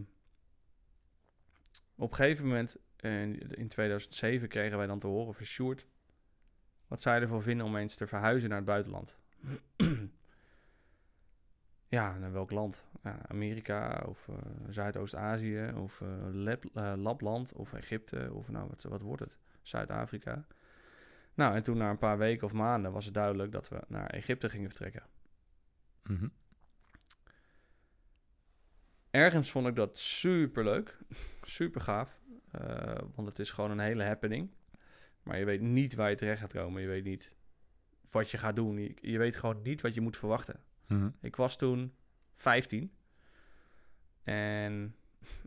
op een gegeven moment, in, in 2007, kregen wij dan te horen van Sjoerd... wat zij ervan vinden om eens te verhuizen naar het buitenland. ja, naar welk land? Ja, Amerika of eh, Zuidoost-Azië of eh, Lapland of Egypte of nou, wat, wat wordt het? Zuid-Afrika. Nou, en toen na een paar weken of maanden was het duidelijk dat we naar Egypte gingen vertrekken. Mhm. Ergens vond ik dat super leuk, super gaaf, want het is gewoon een hele happening. Maar je weet niet waar je terecht gaat komen, je weet niet wat je gaat doen, je, je weet gewoon niet wat je moet verwachten. Mhm. Ik was toen 15 en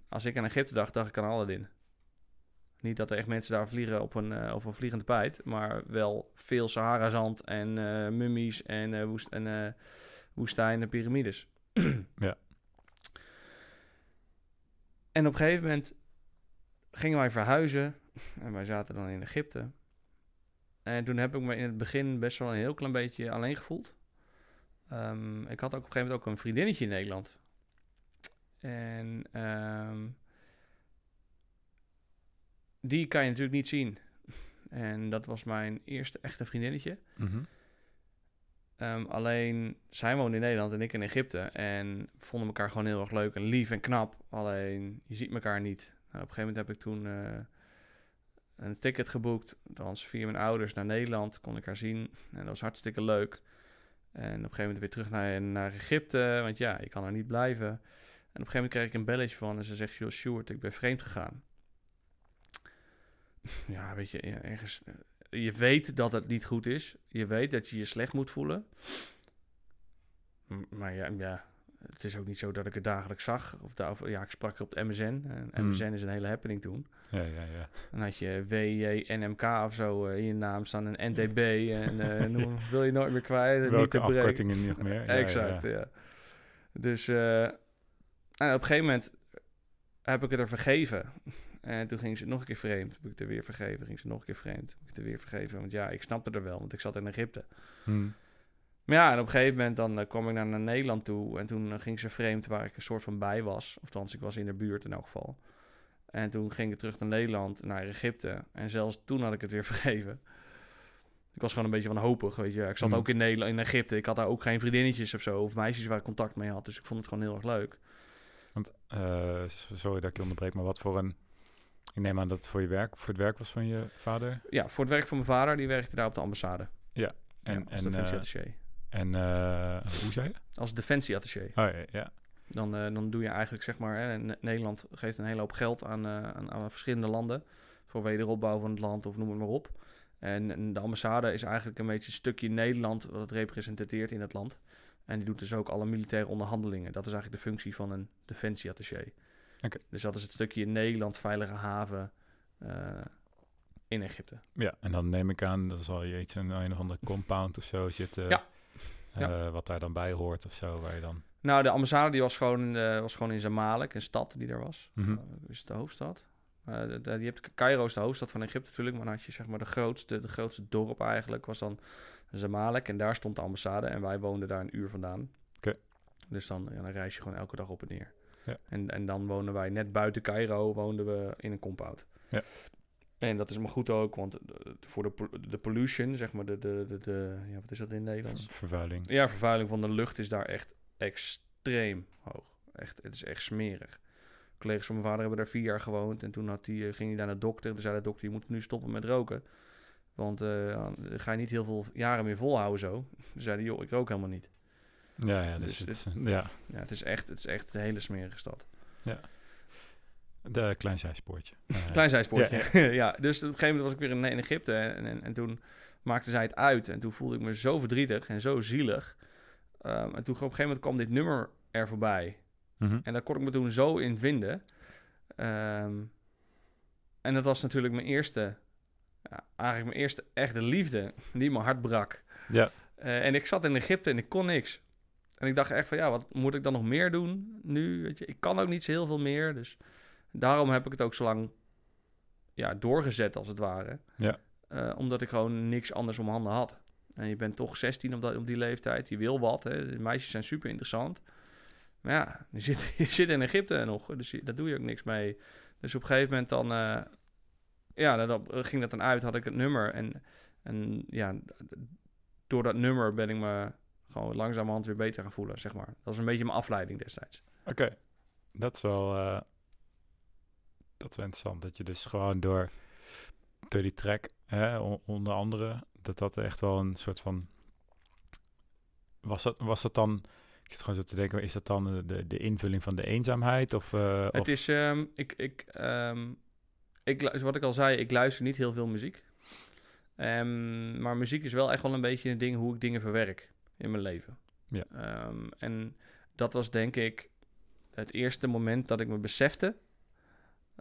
als ik aan Egypte dacht, dacht ik aan Aladdin. Niet dat er echt mensen daar vliegen op een, eh, op een vliegende pijt, maar wel veel Sahara-zand en eh, mummies en, eh, woest, en woestijn en piramides. Ja. En op een gegeven moment gingen wij verhuizen En wij zaten dan in Egypte. En toen heb ik me in het begin best wel een heel klein beetje alleen gevoeld. Ehm, ik had ook op een gegeven moment ook een vriendinnetje in Nederland. En ehm, die kan je natuurlijk niet zien. En dat was mijn eerste echte vriendinnetje. Mhm. Ehm, alleen, zij woonde in Nederland en ik in Egypte. En vonden elkaar gewoon heel erg leuk en lief en knap. Alleen, je ziet elkaar niet. Nou, op een gegeven moment heb ik toen eh, een ticket geboekt. Althans, via mijn ouders naar Nederland. Kon ik haar zien. En dat was hartstikke leuk. En op een gegeven moment weer terug naar, naar Egypte. Want ja, ik kan er niet blijven. En op een gegeven moment kreeg ik een belletje van. En ze zegt, joh, Sjoerd, ik ben vreemd gegaan. Ja, weet je, ergens... eh, Je weet dat het niet goed is. Je weet dat je je slecht moet voelen. Maar ja, ja, het is ook niet zo dat ik het dagelijks zag. Of, da- of ja, ik sprak op de MSN. En Hmm. MSN is een hele happening toen. Ja, ja, ja. Dan had je WJNMK of zo eh, in je naam staan. Een NDB. en eh, noem, wil je nooit meer kwijt. niet Welke te breken. afkortingen nog meer? Ja, ja, exact, ja. ja. Dus eh, en op een gegeven moment heb ik het er vergeven. En toen ging ze nog een keer vreemd. Heb ik het er weer vergeven. Ging ze nog een keer vreemd. Heb ik het er weer vergeven. Want ja, ik snapte er wel. Want ik zat in Egypte. Hm. Maar ja, en op een gegeven moment dan eh, kwam ik naar, naar Nederland toe. En toen eh, ging ze vreemd waar ik een soort van bij was. Of ik was in de buurt in elk geval. En toen ging ik terug naar Nederland, naar Egypte. En zelfs toen had ik het weer vergeven. Ik was gewoon een beetje wanhopig, weet je. Ik zat Hmm. ook in Nederland, in Egypte. Ik had daar ook geen vriendinnetjes of zo. Of meisjes waar ik contact mee had. Dus ik vond het gewoon heel erg leuk. Want, eh, sorry dat ik je onderbreek, maar wat voor een... Ik neem aan dat het voor je werk, voor het werk was van je vader. Ja, voor het werk van mijn vader, die werkte daar op de ambassade. En, ja, als en, defensieattaché. En eh, hoe zei je? Als defensieattaché. Oh ja, ja. Dan, eh, dan doe je eigenlijk, zeg maar, hè, Ne- Nederland geeft een hele hoop geld aan, eh, aan, aan verschillende landen. Voor wederopbouw van het land of noem het maar op. En, de ambassade is eigenlijk een beetje een stukje Nederland wat het representeert in het land. En die doet dus ook alle militaire onderhandelingen. Dat is eigenlijk de functie van een defensieattaché. Oké. Dus dat is het stukje Nederland, veilige haven in Egypte. Ja, en dan neem ik aan, dat zal je iets in een of andere compound of zo zitten. Ja. Eh, Ja. Wat daar dan bij hoort of zo, waar je dan... Nou, de ambassade die was gewoon, in, eh, was gewoon in Zamalek, een stad die er was. Uh, is het de hoofdstad? Je hebt Cairo is de hoofdstad van Egypte natuurlijk, maar dan had je zeg maar de grootste, de grootste dorp eigenlijk was dan Zamalek en daar stond de ambassade en wij woonden daar een uur vandaan. Oké. Dus dan, ja, dan reis je gewoon elke dag op en neer. Ja. En, en dan wonen wij net buiten Cairo, woonden we in een compound. Ja. En dat is maar goed ook, want eh, voor de, de pollution, zeg maar, de, de, de, de ja, wat is dat in het Nederlands? Vervuiling. Ja, vervuiling van de lucht is daar echt extreem hoog. Echt, het is echt smerig. Collega's van mijn vader hebben daar vier jaar gewoond. En toen had die, eh, ging hij naar de dokter. En toen zei de dokter, je moet nu stoppen met roken. Want dan ga je niet heel veel jaren meer volhouden zo. Toen zei hij, joh, ik rook helemaal niet. Ja, ja, dus, Dus het, ja, Ja, het is echt, het is echt een hele smerige stad. De klein zijspoortje. Eh, Klein zijspoortje. ja, Ja, dus op een gegeven moment was ik weer in, in Egypte. En, en, en toen maakte zij het uit. En toen voelde ik me zo verdrietig en zo zielig. Ehm, en toen op een gegeven moment kwam dit nummer er voorbij. mhm. En daar kon ik me toen zo in vinden. Ehm, en dat was natuurlijk mijn eerste, ja, eigenlijk mijn eerste echte liefde die mijn hart brak. Ja. Eh, en ik zat in Egypte en ik kon niks. En ik dacht echt van, ja, wat moet ik dan nog meer doen nu? Weet je, ik kan ook niet zo heel veel meer. Dus daarom heb ik het ook zo lang ja, doorgezet, als het ware. Ja. Eh, omdat ik gewoon niks anders om handen had. En je bent toch 16 op, dat, op die leeftijd. Je wil wat. Hè. De meisjes zijn super interessant. Maar ja, je zit, je zit in Egypte nog. Dus je- daar doe je ook niks mee. Dus op een gegeven moment dan... eh, ja, dan, ging dat dan uit. Had ik het nummer. En, en ja, door dat nummer ben ik me gewoon langzamerhand weer beter gaan voelen, zeg maar. Dat was een beetje mijn afleiding destijds. Oké, dat is wel... eh, dat is wel interessant. Dat je dus gewoon door, door die track, hè, onder andere, dat dat echt wel een soort van... Was dat, was dat dan... Ik zit gewoon zo te denken, is dat dan de, de invulling van de eenzaamheid? Of, eh, Het of- is, ehm, ik, ik, ehm, ik, wat ik al zei, ik luister niet heel veel muziek. Ehm, maar muziek is wel echt wel een beetje een ding hoe ik dingen verwerk in mijn leven. Ja. En dat was denk ik het eerste moment dat ik me besefte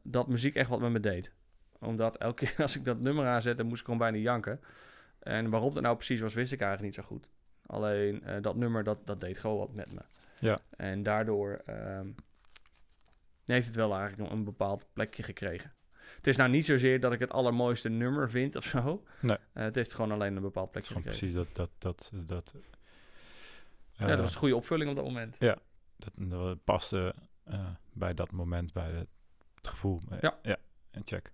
dat muziek echt wat met me deed. Omdat elke keer als ik dat nummer aanzette, moest ik gewoon bijna janken. En waarom dat nou precies was, wist ik eigenlijk niet zo goed. Alleen eh, dat nummer, dat, dat deed gewoon wat met me. Ja. En daardoor ehm, heeft het wel eigenlijk een, een bepaald plekje gekregen. Het is nou niet zozeer dat ik het allermooiste nummer vind of zo. Nee. Eh, het heeft gewoon alleen een bepaald plekje gekregen. precies dat... dat, dat, dat Ja, eh, dat was een goede opvulling op dat moment. dat, dat paste eh, bij dat moment, bij het, het gevoel. Ja. Ja, en check.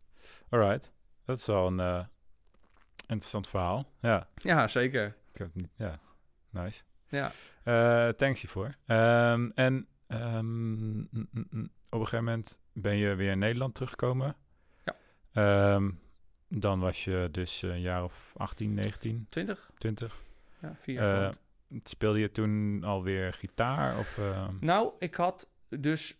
Alright. Dat is wel een eh, interessant verhaal. Ja, Ja, zeker. ik heb niet... Ja, nice. Ja. Eh, thanks hiervoor. Ehm, en ehm, mm, mm, mm, op een gegeven moment ben je weer in Nederland teruggekomen. Ja. Ehm, dan was je dus een jaar of 18, 19, 20? 20. Ja, vier jaar groot. Speelde je toen alweer gitaar? Of, Nou, ik had dus...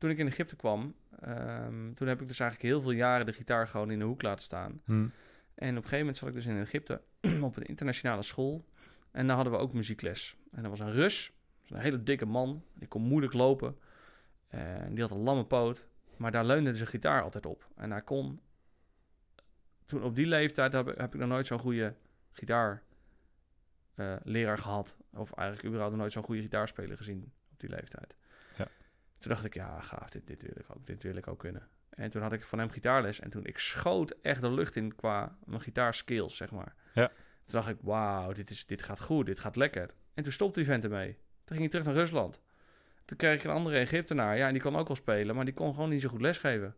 toen ik in Egypte kwam... ehm, toen heb ik dus eigenlijk heel veel jaren de gitaar gewoon in de hoek laten staan. hm, En op een gegeven moment zat ik dus in Egypte op een internationale school. En daar hadden we ook muziekles. En er was een Rus, een hele dikke man. Die kon moeilijk lopen. En die had een lamme poot. Maar daar leunde zijn gitaar altijd op. En hij kon... Toen op die leeftijd heb, ik- heb ik nog nooit zo'n goede gitaar eh, gehad. Of eigenlijk überhaupt nog nooit zo'n goede gitaarspeler gezien op die leeftijd. Toen dacht ik, ja gaaf, dit, dit wil ik ook. Dit wil ik ook kunnen. En toen had ik van hem gitaarles. En toen ik schoot echt de lucht in qua mijn gitaarskills, zeg maar. Ja. Toen dacht ik, wauw, dit, is, dit gaat goed, dit gaat lekker. En toen stopte die vent ermee. Toen ging hij terug naar Rusland. Toen kreeg ik een andere Egyptenaar. Ja, en die kon ook wel spelen, maar die kon gewoon niet zo goed lesgeven.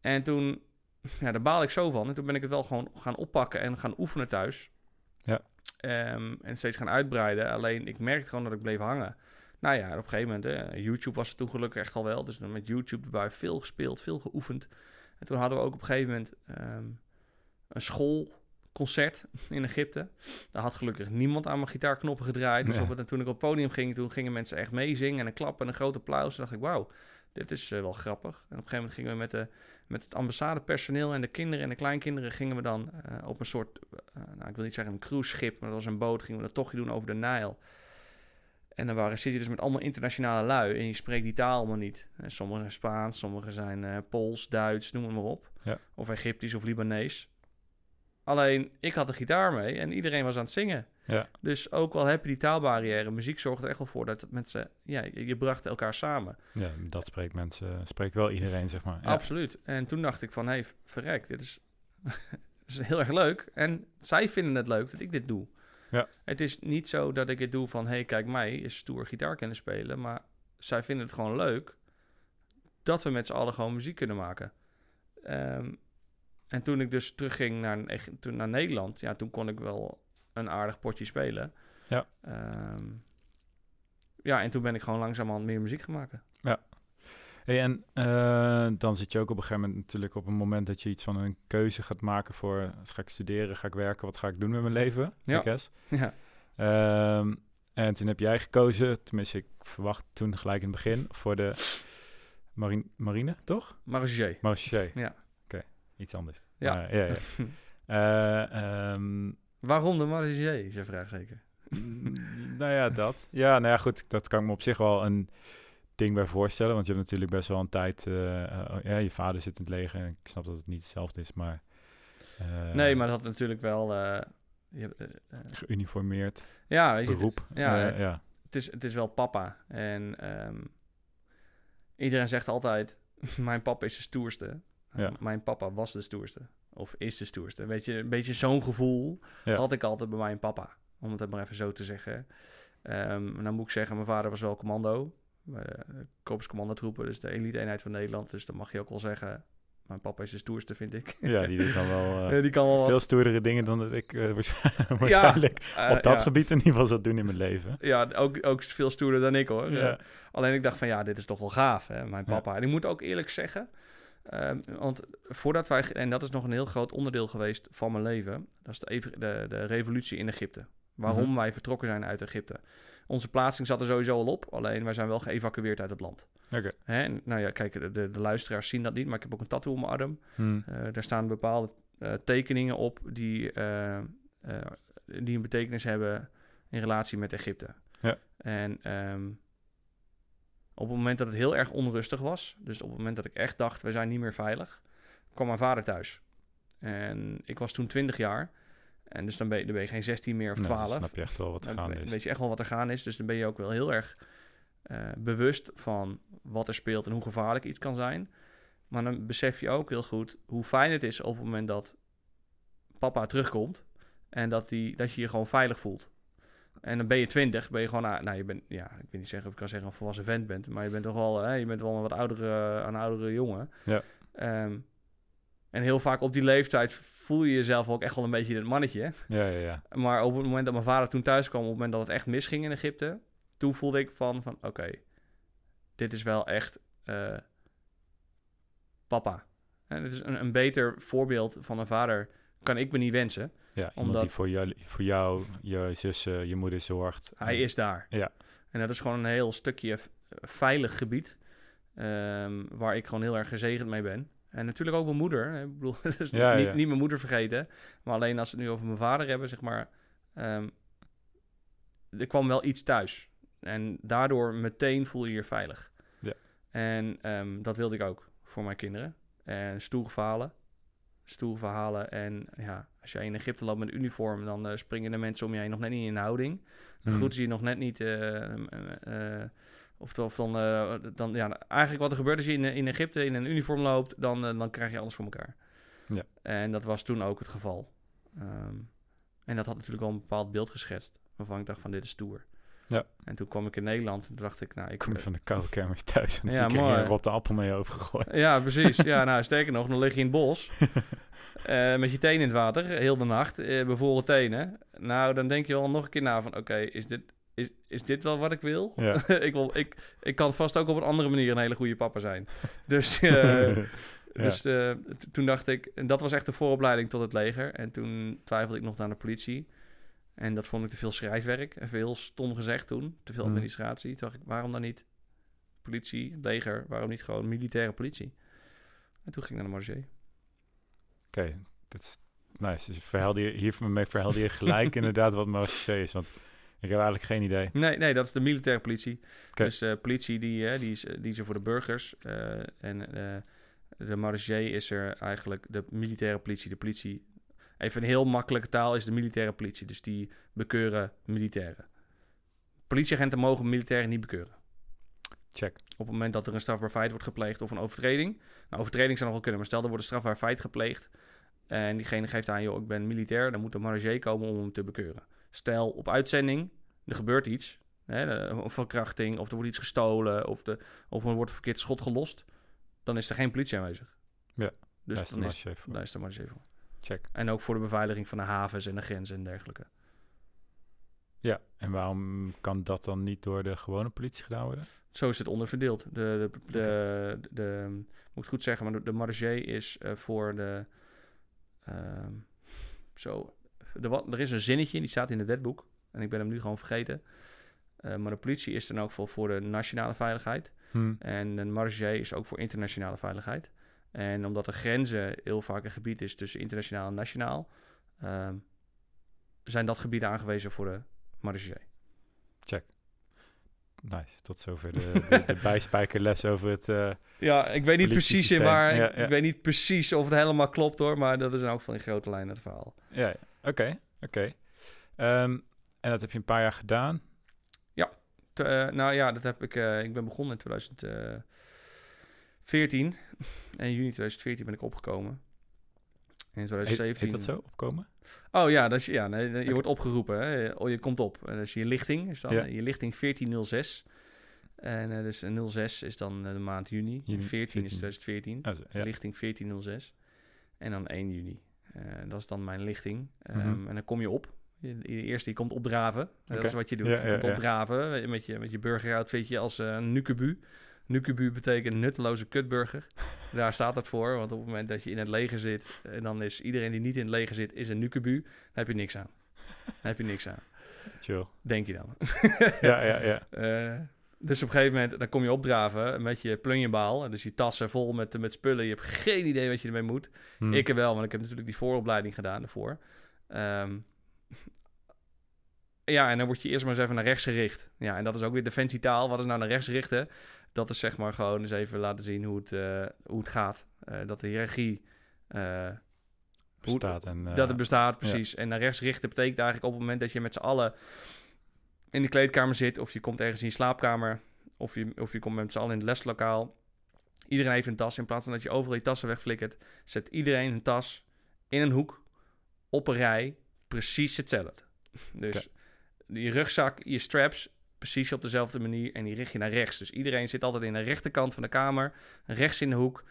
En toen, ja, daar baal ik zo van. En toen ben ik het wel gewoon gaan oppakken en gaan oefenen thuis. Ja. Ehm, en steeds gaan uitbreiden. Alleen, ik merkte gewoon dat ik bleef hangen. Nou ja, op een gegeven moment, hè, YouTube was er toen gelukkig echt al wel. Dus dan met YouTube erbij veel gespeeld, veel geoefend. En toen hadden we ook op een gegeven moment ehm, een schoolconcert in Egypte. Daar had gelukkig niemand aan mijn gitaarknoppen gedraaid. Dus op het, en toen ik op het podium ging, toen gingen mensen echt meezingen en een klap en een groot applaus. Toen dacht ik, wauw, dit is eh, wel grappig. En op een gegeven moment gingen we met, de, met het ambassadepersoneel en de kinderen en de kleinkinderen... gingen we dan eh, op een soort, eh, nou, ik wil niet zeggen een cruiseschip, maar dat was een boot. Gingen we een tochtje doen over de Nijl. En dan waren, zit je dus met allemaal internationale lui en je spreekt die taal allemaal niet. En sommigen zijn Spaans, sommigen zijn eh, Pools, Duits, noem het maar op. Ja. Of Egyptisch of Libanees. Alleen, ik had de gitaar mee en iedereen was aan het zingen. Ja. Dus ook al heb je die taalbarrière, muziek zorgt er echt wel voor dat mensen, ja, je, je bracht elkaar samen. ja, dat spreekt mensen, spreekt wel iedereen, zeg maar. Ja. Absoluut. En toen dacht ik van, hé, hey, verrek, dit is, dit is heel erg leuk. En zij vinden het leuk dat ik dit doe. Ja. Het is niet zo dat ik het doe van, hé, hey, kijk mij, is stoer gitaar kunnen spelen. Maar zij vinden het gewoon leuk dat we met z'n allen gewoon muziek kunnen maken. Ehm, en toen ik dus terugging naar, toen naar Nederland, ja, toen kon ik wel een aardig potje spelen. Ja. Ehm, ja, en toen ben ik gewoon langzamerhand meer muziek gaan maken. Hey, en eh, dan zit je ook op een gegeven moment natuurlijk op een moment dat je iets van een keuze gaat maken voor... Ga ik studeren, ga ik werken, wat ga ik doen met mijn leven? Ja. Ja. Ehm, en toen heb jij gekozen, tenminste ik verwacht toen gelijk in het begin, voor de marine, marine toch? Marge. Marché. Ja. Oké, iets anders. Ja. Maar, ja, ja. Eh, ehm, Waarom de Marge, is je vraag zeker. Nou ja, dat. Ja, nou ja, goed. Dat kan ik me op zich wel een ding bij voorstellen. Want je hebt natuurlijk best wel een tijd... eh, eh, ja, je vader zit in het leger. En ik snap dat het niet hetzelfde is, maar... eh, nee, maar dat had natuurlijk wel... eh, je, Geuniformeerd ja, weet je, beroep. ja, ja. het, is, het is wel papa. En ehm, iedereen zegt altijd... mijn papa is de stoerste. Ja. Mijn papa was de stoerste. Of is de stoerste. Weet je, een beetje zo'n gevoel Ja. had ik altijd bij mijn papa. Om het maar even zo te zeggen. Ehm dan moet ik zeggen, mijn vader was wel commando. De Korpscommandotroepen, dus de elite eenheid van Nederland. Dus dan mag je ook wel zeggen... Mijn papa is de stoerste, vind ik. ja, die doet dan wel eh, Eh, die kan wel wat. veel stoerdere dingen dan dat ik eh, waarsch- waarschijnlijk Eh, op dat ja. gebied in ieder geval zou doen in mijn leven. Ja, ook, ook veel stoerder dan ik hoor. Ja. Eh, alleen ik dacht van ja, dit is toch wel gaaf, hè, mijn papa. En ik moet ook eerlijk zeggen, ehm, want voordat wij, en dat is nog een heel groot onderdeel geweest van mijn leven, dat is de, de, de revolutie in Egypte. Waarom Mhm. wij vertrokken zijn uit Egypte. Onze plaatsing zat er sowieso al op, alleen wij zijn wel geëvacueerd uit het land. Oké. Hè? En, nou ja, kijk, de, de, de luisteraars zien dat niet, maar ik heb ook een tattoo op mijn arm. Hm. Eh, daar staan bepaalde eh, tekeningen op die, eh, die een betekenis hebben in relatie met Egypte. Ja. En ehm, op het moment dat het heel erg onrustig was, dus op het moment dat ik echt dacht, we zijn niet meer veilig, kwam mijn vader thuis. En ik was toen 20 jaar. En dus dan ben je, dan ben je geen 16 meer of Nee, dan 12. snap je echt wel wat er gaande we- is. weet je echt wel wat er gaan is. Dus dan ben je ook wel heel erg eh, bewust van wat er speelt en hoe gevaarlijk iets kan zijn. Maar dan besef je ook heel goed hoe fijn het is op het moment dat papa terugkomt. En dat, die, dat je je gewoon veilig voelt. En dan ben je twintig, ben je gewoon, ah, nou je bent, ja, ik weet niet zeggen of ik kan zeggen een volwassen vent bent, maar je bent toch wel, hè, je bent wel een wat oudere, een oudere jongen. Ja. Ehm, en heel vaak op die leeftijd voel je jezelf ook echt wel een beetje het mannetje. Ja, ja, ja. Maar op het moment dat mijn vader toen thuis kwam, op het moment dat het echt misging in Egypte, toen voelde ik van, van oké, dit is wel echt eh, papa. En het is een, een beter voorbeeld van een vader kan ik me niet wensen. Ja, iemand Omdat- die voor jou, voor jou, je zussen, je moeder zorgt. Hij is daar. Ja. En dat is gewoon een heel stukje veilig gebied. ehm, waar ik gewoon heel erg gezegend mee ben. En natuurlijk ook mijn moeder. hè. Ik bedoel, dus Ja, niet, ja. niet mijn moeder vergeten. Maar alleen als we het nu over mijn vader hebben, zeg maar. ehm, er kwam wel iets thuis. En daardoor meteen voel je je veilig. Ja. En ehm, dat wilde ik ook voor mijn kinderen. En stoere verhalen. Stoere verhalen. En ja, als jij in Egypte loopt met een uniform, dan eh, springen de mensen om je heen nog net niet in houding. Dan Mhm. groeten ze je nog net niet. eh, eh, eh, of, of dan, eh, dan, ja, eigenlijk wat er gebeurt als je in, in Egypte in een uniform loopt, dan, eh, dan krijg je alles voor elkaar. Ja. En dat was toen ook het geval. Ehm, en dat had natuurlijk wel een bepaald beeld geschetst, waarvan ik dacht van dit is stoer. Ja. En toen kwam ik in Nederland en toen dacht ik, nou, ik... Kom van de koude kermis thuis. En Ja, ik mooi. een rotte appel mee overgegooid. Ja, precies. Ja, nou, sterker nog, dan lig je in het bos. eh, met je tenen in het water, heel de nacht, eh bevroren tenen. Nou, dan denk je wel nog een keer na van, oké, is, dit, is, is dit wel wat ik wil? Ja. ik, wil ik, ik kan vast ook op een andere manier een hele goede papa zijn. Dus, eh, dus eh, toen dacht ik, en dat was echt de vooropleiding tot het leger. En toen twijfelde ik nog naar de politie. En dat vond ik te veel schrijfwerk. Even heel stom gezegd toen. Te veel Mhm. administratie. Toen dacht ik, waarom dan niet politie, leger? Waarom niet gewoon militaire politie? En toen ging ik naar de Marge. Oké, dat is nice. Dus verhaalde je, hiermee verhaalde je gelijk inderdaad wat marché is. Want ik heb eigenlijk geen idee. Nee, nee, dat is de militaire politie. Dus eh politie die, eh, die, is, die is er voor de burgers. eh, en eh, de marge is er eigenlijk de militaire politie. De politie, even een heel makkelijke taal, is de militaire politie. Dus die bekeuren militairen. Politieagenten mogen militairen niet bekeuren. Check. Op het moment dat er een strafbaar feit wordt gepleegd of een overtreding. Nou, overtreding zou nog wel kunnen, maar stel er wordt een strafbaar feit gepleegd. En diegene geeft aan, joh, ik ben militair. Dan moet de marge komen om hem te bekeuren. Stel, op uitzending, er gebeurt iets. Hè, een verkrachting, of er wordt iets gestolen, of, de, of er wordt een verkeerd schot gelost. Dan is er geen politie aanwezig. Ja, Dus Daar is de dan is, marché voor. daar is de marge voor. Check. En ook voor de beveiliging van de havens en de grenzen en dergelijke. Ja, en waarom kan dat dan niet door de gewone politie gedaan worden? Zo is het onderverdeeld. De, de, de, de, de- moet ik het goed zeggen, maar de, de marge is eh, voor de. ehm, zo. Wat, er is een zinnetje, die staat in het wetboek. En ik ben hem nu gewoon vergeten. Eh, maar de politie is dan ook voor, voor de nationale veiligheid. Hm. En een marge is ook voor internationale veiligheid. En omdat de grenzen heel vaak een gebied is tussen internationaal en nationaal, ehm, zijn dat gebieden aangewezen voor de marge. Nice, tot zover de, de, de bijspijkerles over het... eh, Ja, ik weet niet precies in waar. Ja, ik, ja. ik weet niet precies of het helemaal klopt hoor, maar dat is in elk geval in grote lijnen het verhaal. ja, ja. Oké, oké. Ehm, en dat heb je een paar jaar gedaan. Te- eh, nou ja, dat heb ik. eh, ik ben begonnen in 2014. En in juni 2014 ben ik opgekomen. En in Heet, 2017. heet dat zo, opkomen? Oh ja, dat is, ja nee, je wordt opgeroepen. Hè. Oh, je komt op. En dat is je lichting. Is dan, Ja. eh, Je lichting 1406. En eh, dus een 06 is dan eh, de maand juni. Juni, 14 is 14. 2014. Ah, zo, ja. Lichting 1406. En dan 1 juni. Eh, dat is dan mijn lichting. Ehm, Mhm. En dan kom je op. De eerste, je komt opdraven. Dat Oké. is wat je doet. Ja, je ja, komt ja. opdraven met je, met je burgeroutfitje als eh, een nukebu. Nukebu betekent nutteloze kutburger. Daar staat het voor. Want op het moment dat je in het leger zit... en dan is iedereen die niet in het leger zit, is een nukebu. Dan heb je niks aan. Dan heb je niks aan. Chill. Denk je dan. Ja, ja, ja. Eh, dus op een gegeven moment dan kom je opdraven met je plunjebaal. Dus je tassen vol met, met spullen. Je hebt geen idee wat je ermee moet. Hm. Ik er wel, want ik heb natuurlijk die vooropleiding gedaan daarvoor. Ehm, ja, en dan word je eerst maar eens even naar rechts gericht. Ja, en dat is ook weer defensietaal. Wat is nou naar rechts richten? Dat is zeg maar gewoon eens even laten zien hoe het, eh, hoe het gaat. Eh, dat de hiërarchie... eh, Bestaat en... dat het bestaat, precies. En naar rechts richten betekent eigenlijk op het moment dat je met z'n allen in de kleedkamer zit... of je komt ergens in je slaapkamer... of, je, of je komt met z'n allen in het leslokaal. Iedereen heeft een tas. In plaats van dat je overal je tassen wegflikkert, zet iedereen een tas in een hoek op een rij. Precies hetzelfde. Dus je rugzak, je straps, precies op dezelfde manier. En die richt je naar rechts. Dus iedereen zit altijd in de rechterkant van de kamer. Rechts in de hoek.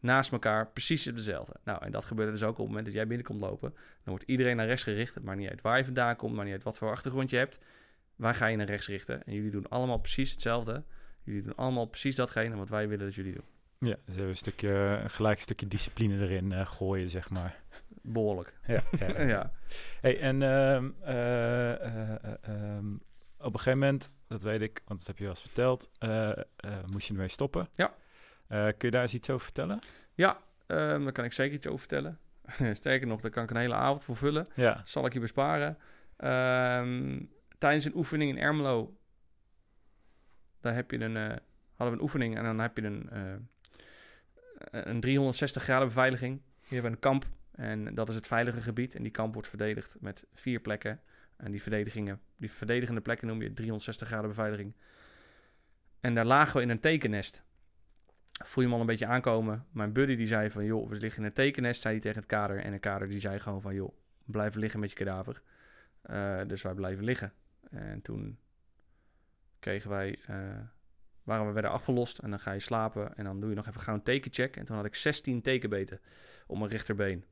Naast elkaar. Precies op dezelfde. Nou, en dat gebeurt dus ook op het moment dat jij binnenkomt lopen. Dan wordt iedereen naar rechts gericht. Het maakt niet uit waar je vandaan komt. Maar niet uit wat voor achtergrond je hebt. Waar ga je naar rechts richten? En jullie doen allemaal precies hetzelfde. Jullie doen allemaal precies datgene wat wij willen dat jullie doen. Ja, dus even een stukje, een gelijk stukje discipline erin eh, gooien, zeg maar. Behoorlijk. Ja, ja, ja. Hey, en ehm, eh, eh, eh, ehm, op een gegeven moment, dat weet ik, want dat heb je wel eens verteld, moest je ermee stoppen. Ja. Kun je daar eens iets over vertellen? Ja, ehm, daar kan ik zeker iets over vertellen. Sterker nog, daar kan ik een hele avond voor vullen. Ja. Zal ik je besparen. Ehm, tijdens een oefening in Ermelo, daar heb je een, eh, hadden we een oefening en dan heb je een, eh, een 360 graden beveiliging. Hier hebben we een kamp en dat is het veilige gebied. En die kamp wordt verdedigd met vier plekken. En die, verdedigingen, die verdedigende plekken noem je 360 graden beveiliging. En daar lagen we in een tekennest. Voel je hem al een beetje aankomen. Mijn buddy die zei van, joh, we liggen in een tekennest, zei hij tegen het kader. En de kader die zei gewoon van, joh, blijf liggen met je kadaver. Eh, dus wij blijven liggen. En toen kregen wij, eh, waren we werden afgelost en dan ga je slapen en dan doe je nog even gauw een tekencheck. En toen had ik 16 tekenbeten op mijn rechterbeen.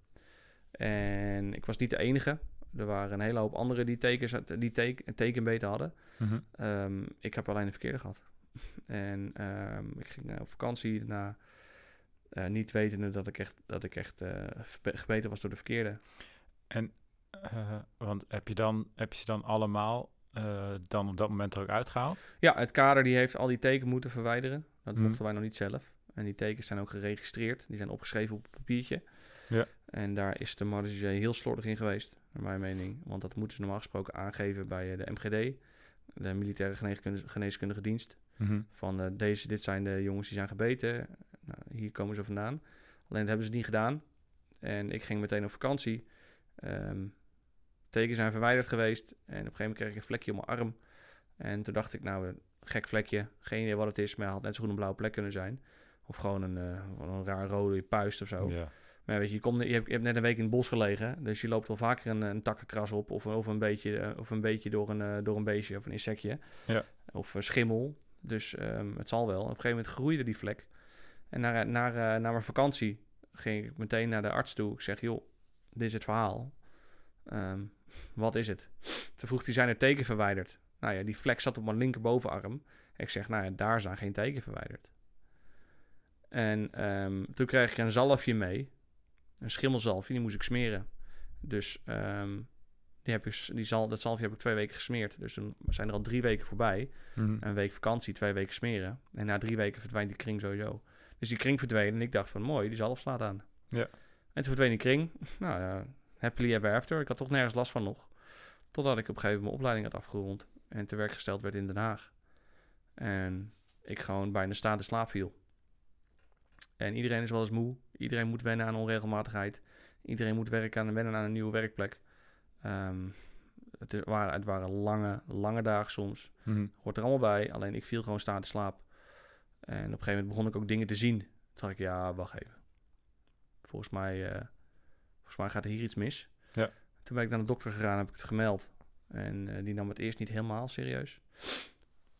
En ik was niet de enige. Er waren een hele hoop anderen die, tekens, die teken, tekenbeten hadden. Mhm. Ehm, ik heb alleen de verkeerde gehad. en ehm, ik ging eh, op vakantie daarna. eh, niet wetende dat ik echt, dat ik echt gebeten was door de verkeerde. Eh, want heb je, dan, heb je ze dan allemaal eh, dan op dat moment er ook uitgehaald? Ja, het kader die heeft al die tekenen moeten verwijderen. Dat Mhm. mochten wij nog niet zelf. En die tekens zijn ook geregistreerd. Die zijn opgeschreven op een papiertje. Ja. En daar is de Marge heel slordig in geweest, naar mijn mening. Want dat moeten ze normaal gesproken aangeven bij eh, de MGD, de Militaire Geneeskundige, Geneeskundige Dienst. Mhm. Van eh, deze, dit zijn de jongens die zijn gebeten. Nou, hier komen ze vandaan. Alleen dat hebben ze niet gedaan. En ik ging meteen op vakantie. Ehm tekens zijn verwijderd geweest. En op een gegeven moment kreeg ik een vlekje op mijn arm. En toen dacht ik, nou, een gek vlekje. Geen idee wat het is, maar het had net zo goed een blauwe plek kunnen zijn. Of gewoon een, eh, een raar rode puist of zo. Ja. Maar weet je, je, komt, je, hebt, je hebt net een week in het bos gelegen. Dus je loopt wel vaker een, een takkenkras op. Of, of, een, beetje, eh, of een beetje door een, eh, door een beestje of een insectje. Ja. Of een schimmel. Dus ehm, het zal wel. Op een gegeven moment groeide die vlek. En naar, naar, naar mijn vakantie ging ik meteen naar de arts toe. Ik zeg, joh, dit is het verhaal. Ehm, wat is het? Toen vroeg hij, zijn er teken verwijderd? Nou ja, die vlek zat op mijn linkerbovenarm. Ik zeg, nou ja, daar zijn geen teken verwijderd. En ehm, toen kreeg ik een zalfje mee. Een schimmelzalfje, die moest ik smeren. Dus ehm, die heb ik, die zal, dat zalfje heb ik twee weken gesmeerd. Dus toen zijn er al drie weken voorbij. Mhm. Een week vakantie, twee weken smeren. En na drie weken verdwijnt die kring sowieso. Dus die kring verdween en ik dacht van mooi, die zalf slaat aan. Ja. En toen verdween die kring. Nou ja, happily ever after. Ik had toch nergens last van nog. Totdat ik op een gegeven moment mijn opleiding had afgerond. En te werk gesteld werd in Den Haag. En ik gewoon bijna staande slaap viel. En iedereen is wel eens moe. Iedereen moet wennen aan onregelmatigheid. Iedereen moet werken aan, wennen aan een nieuwe werkplek. Ehm, het, is- waren, het waren lange, lange dagen soms. Mhm. Hoort er allemaal bij. Alleen ik viel gewoon staan te slaap. En op een gegeven moment begon ik ook dingen te zien. Toen dacht ik, ja, wacht even. Volgens mij, eh, volgens mij gaat er hier iets mis. Ja. Toen ben ik naar de dokter gegaan, heb ik het gemeld. En eh, die nam het eerst niet helemaal serieus.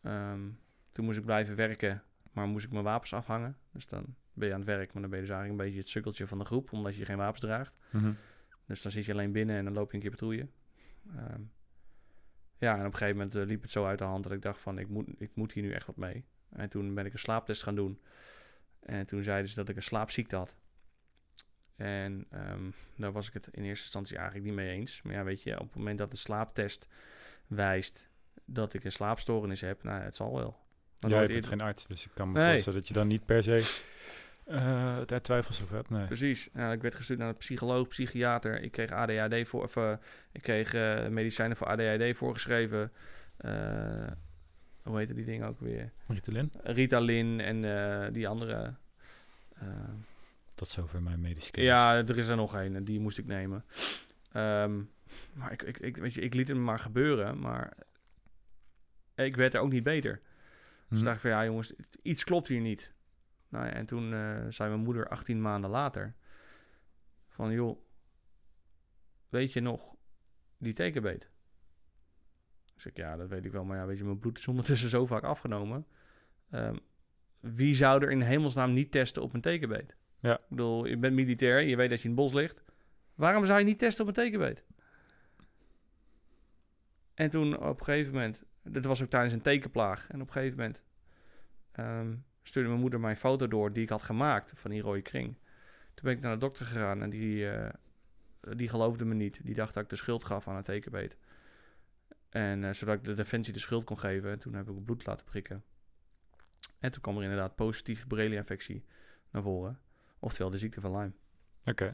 Ehm, toen moest ik blijven werken, maar moest ik mijn wapens afhangen. Dus dan ben je aan het werk, maar dan ben je dus eigenlijk een beetje het sukkeltje van de groep, omdat je geen wapens draagt. Mhm. Dus dan zit je alleen binnen en dan loop je een keer patrouille. Ehm, ja, en op een gegeven moment eh, liep het zo uit de hand dat ik dacht van, ik moet, ik moet hier nu echt wat mee. En toen ben ik een slaaptest gaan doen. En toen zeiden ze dat ik een slaapziekte had. En ehm, daar was ik het in eerste instantie eigenlijk niet mee eens. Maar ja, weet je, op het moment dat de slaaptest wijst dat ik een slaapstoornis heb, nou, het zal wel. Dan Jij bent eerder- geen arts, dus ik kan me Nee. voorstellen dat je dan niet per se eh daar twijfels over hebt. Nee. Precies. Nou, ik werd gestuurd naar een psycholoog, psychiater. Ik kreeg ADHD voor, of, eh, ik kreeg eh, medicijnen voor ADHD voorgeschreven. Eh, hoe heette die dingen ook weer? Ritalin? Ritalin en eh, die andere. Tot zover mijn medische kennis. ja, er is er nog een. en Die moest ik nemen. Ehm, maar ik, ik, ik, weet je, ik liet het maar gebeuren. Maar ik werd er ook niet beter. Dus Hm. dacht ik van ja jongens, iets klopt hier niet. Nou ja, en toen eh, zei mijn moeder 18 maanden later van joh, weet je nog die tekenbeet? Dus ik ja, dat weet ik wel, maar ja, weet je, mijn bloed is ondertussen zo vaak afgenomen. Ehm, wie zou er in hemelsnaam niet testen op een tekenbeet? Ja. Ik bedoel, je bent militair, je weet dat je in het bos ligt. Waarom zou je niet testen op een tekenbeet? En toen op een gegeven moment, dat was ook tijdens een tekenplaag. En op een gegeven moment ehm, stuurde mijn moeder mijn foto door die ik had gemaakt van die rode kring. Toen ben ik naar de dokter gegaan en die, eh, die geloofde me niet. Die dacht dat ik de schuld gaf aan een tekenbeet. En eh, zodat ik de defensie de schuld kon geven. En toen heb ik bloed laten prikken. En toen kwam er inderdaad positief Borrelia-infectie naar voren. Oftewel de ziekte van Lyme. Oké.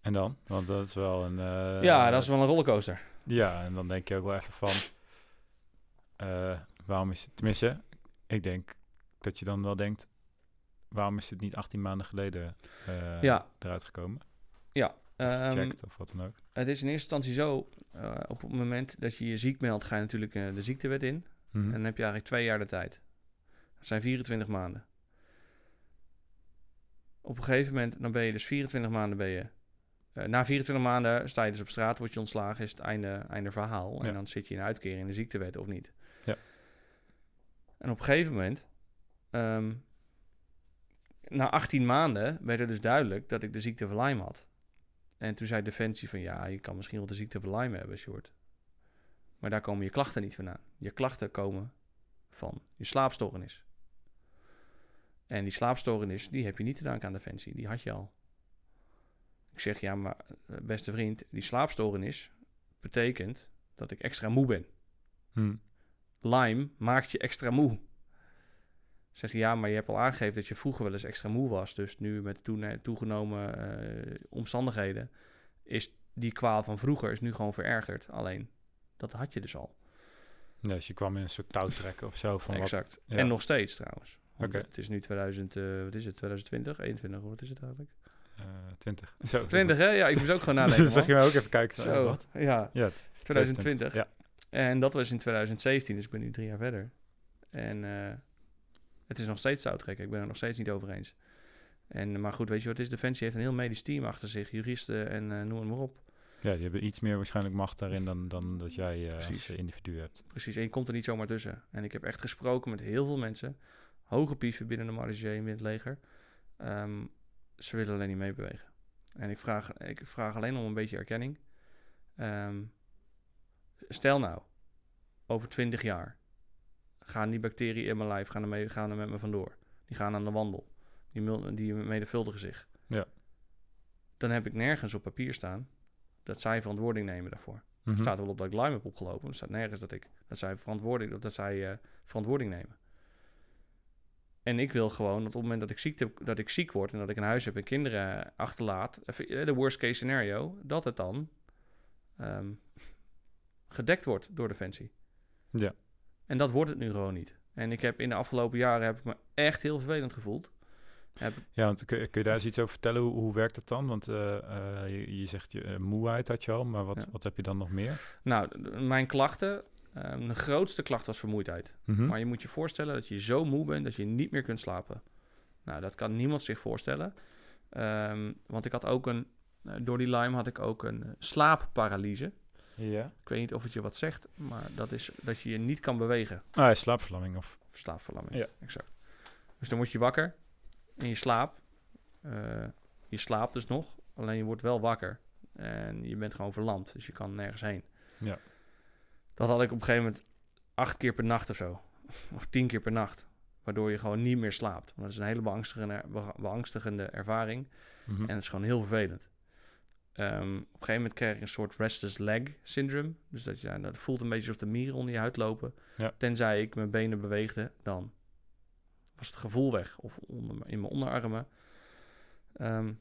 En dan? Want dat is wel een... eh, ja, dat is wel een rollercoaster. Ja, en dan denk je ook wel even van... eh, waarom is het... Tenminste, ik denk dat je dan wel denkt... Waarom is het niet 18 maanden geleden eh, Ja. eruit gekomen? Ja, Of ehm, gecheckt of wat dan ook. het is in eerste instantie zo. op het moment dat je je ziek meldt, ga je natuurlijk de ziektewet in. Mhm. En dan heb je eigenlijk twee jaar de tijd. Dat zijn 24 maanden. Op een gegeven moment, dan ben je dus 24 maanden ben je... eh, na 24 maanden sta je dus op straat, word je ontslagen, is het einde, einde verhaal. Ja. En dan zit je in uitkering in de ziektewet of niet. Ja. En op een gegeven moment, ehm, na 18 maanden, werd het dus duidelijk dat ik de ziekte van Lyme had. En toen zei Defensie van, ja, je kan misschien wel de ziekte van Lyme hebben, short. Maar daar komen je klachten niet vandaan. Je klachten komen van je slaapstoornis. En die slaapstoornis, die heb je niet te danken aan Defensie. Die had je al. Ik zeg, ja, maar eh, beste vriend, die slaapstoornis betekent dat ik extra moe ben. Hm. Lyme maakt je extra moe. Zegt hij, ja, maar je hebt al aangegeven dat je vroeger wel eens extra moe was. Dus nu met toegenomen eh, omstandigheden is die kwaal van vroeger is nu gewoon verergerd. Alleen, dat had je dus al. Ja, dus je kwam in een soort touwtrekken of zo van exact. wat... ja. En nog steeds trouwens. Het is nu 2000, eh, wat is het, 2020, 21, wat is het eigenlijk? eh, 20. Zo, 20 hè? Ja, ik moest ook gewoon Dus nadenken. dan zag je mij ook even kijken. Zo, Zo, wat? ja. Ja, 2020. Ja. En dat was in 2017, dus ik ben nu drie jaar verder. En eh, het is nog steeds touwtrekken. Ik ben er nog steeds niet over eens. En, maar goed, weet je wat het is? Defensie heeft een heel medisch team achter zich. Juristen en eh, noem het maar op. Ja, die hebben iets meer waarschijnlijk macht daarin dan, dan dat jij eh, als eh, individu hebt. Precies, en je komt er niet zomaar tussen. En ik heb echt gesproken met heel veel mensen. Hoge pieven binnen de marge binnen het leger. Ehm, ze willen alleen niet meebewegen. En ik vraag, ik vraag alleen om een beetje erkenning. Ehm, stel nou, over 20 jaar gaan die bacteriën in mijn lijf gaan er, mee, gaan er met me vandoor. Die gaan aan de wandel. Die, die menigvuldigen zich. Ja. Dan heb ik nergens op papier staan dat zij verantwoording nemen daarvoor. Mhm. Er staat er wel op dat ik Lyme heb opgelopen. Er staat nergens dat, ik, dat zij, verantwoording, dat zij eh, verantwoording nemen. En ik wil gewoon dat op het moment dat ik, ziekte, dat ik ziek word en dat ik een huis heb en kinderen achterlaat, eh, de worst case scenario, dat het dan ehm, gedekt wordt door Defensie. Ja. En dat wordt het nu gewoon niet. En ik heb in de afgelopen jaren heb ik me echt heel vervelend gevoeld. Heb, Ja, want kun, kun je daar eens iets over vertellen? Hoe, hoe werkt het dan? Want eh, eh, je, je zegt je, eh, moeheid had je al, maar wat, Ja. wat heb je dan nog meer? nou, mijn klachten, ehm, de grootste klacht was vermoeidheid. Mhm. Maar je moet je voorstellen dat je zo moe bent dat je niet meer kunt slapen. Nou, dat kan niemand zich voorstellen. Ehm, want ik had ook een, eh, door die Lyme had ik ook een eh, slaapparalyse. Ja. Ik weet niet of het je wat zegt, maar dat is dat je je niet kan bewegen. Ah, ja, slaapverlamming of... Slaapverlamming, Ja. exact. Dus dan word je wakker in je slaap. Eh, je slaapt dus nog, alleen je wordt wel wakker. En je bent gewoon verlamd, dus je kan nergens heen. Ja. Dat had ik op een gegeven moment acht keer per nacht of zo. Of tien keer per nacht. Waardoor je gewoon niet meer slaapt. Want dat is een hele beangstigende, be- beangstigende ervaring. Mhm. En het is gewoon heel vervelend. Ehm, op een gegeven moment kreeg ik een soort restless leg syndrome. Dus dat, je, dat voelt een beetje alsof de mieren onder je huid lopen. Ja. Tenzij ik mijn benen beweegde, dan was het gevoel weg. Of onder, in mijn onderarmen. Ehm,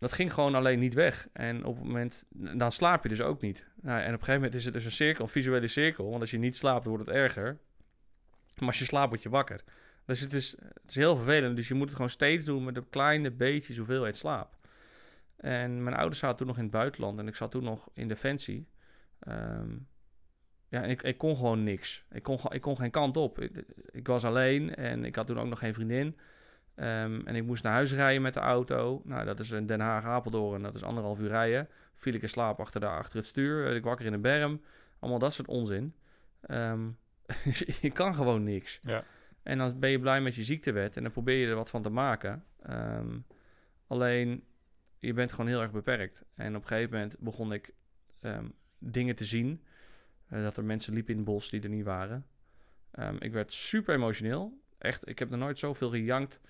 dat ging gewoon alleen niet weg. En op het moment, dan slaap je dus ook niet. Nou, en op een gegeven moment is het dus een cirkel, een visuele cirkel. Want als je niet slaapt, wordt het erger. Maar als je slaapt, word je wakker. Dus het is, het is heel vervelend. Dus je moet het gewoon steeds doen met een kleine beetje hoeveelheid slaap. En mijn ouders zaten toen nog in het buitenland en ik zat toen nog in Defensie. Ehm, ja, ik, ik kon gewoon niks. Ik kon, ik kon geen kant op. Ik was alleen en ik had toen ook nog geen vriendin. Ehm, en ik moest naar huis rijden met de auto. Nou, dat is in Den Haag-Apeldoorn. Dat is anderhalf uur rijden. Viel ik in slaap achter, de, achter het stuur. Werd ik wakker in een berm. Allemaal dat soort onzin. Ehm, je kan gewoon niks. Ja. En dan ben je blij met je ziektewet. En dan probeer je er wat van te maken. Ehm, alleen, je bent gewoon heel erg beperkt. En op een gegeven moment begon ik dingen te zien. Eh, dat er mensen liepen in het bos die er niet waren. Ik werd super emotioneel. Echt, ik heb nog nooit zoveel gejankt.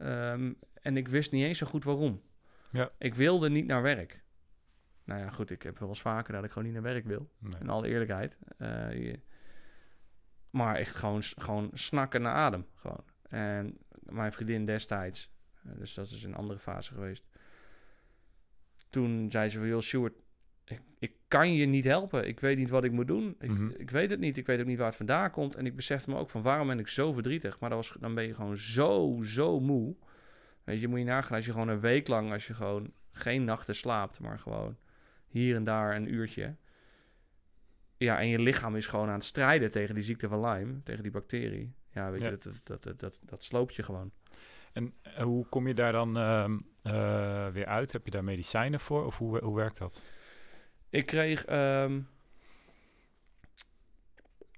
Ehm, en ik wist niet eens zo goed waarom. Ja. Ik wilde niet naar werk. Nou ja, goed, ik heb wel eens vaker dat ik gewoon niet naar werk wil. Nee. In alle eerlijkheid. Eh, je- maar echt gewoon, gewoon snakken naar adem. Gewoon. En mijn vriendin destijds, eh, dus dat is een andere fase geweest. Toen zei ze van, joh, Stuart, ik, ik kan je niet helpen. Ik weet niet wat ik moet doen. Ik, Mhm. ik weet het niet. Ik weet ook niet waar het vandaan komt. En ik besefte me ook van, waarom ben ik zo verdrietig? Maar dat was, dan ben je gewoon zo, zo moe. Weet je, moet je nagaan als je gewoon een week lang, als je gewoon geen nachten slaapt, maar gewoon hier en daar een uurtje. Ja, en je lichaam is gewoon aan het strijden tegen die ziekte van Lyme, tegen die bacterie. Ja, weet Ja. je, dat, dat, dat, dat, dat, dat sloopt je gewoon. En eh, hoe kom je daar dan ehm, eh, weer uit? Heb je daar medicijnen voor? Of hoe, hoe werkt dat? Ik kreeg. ehm,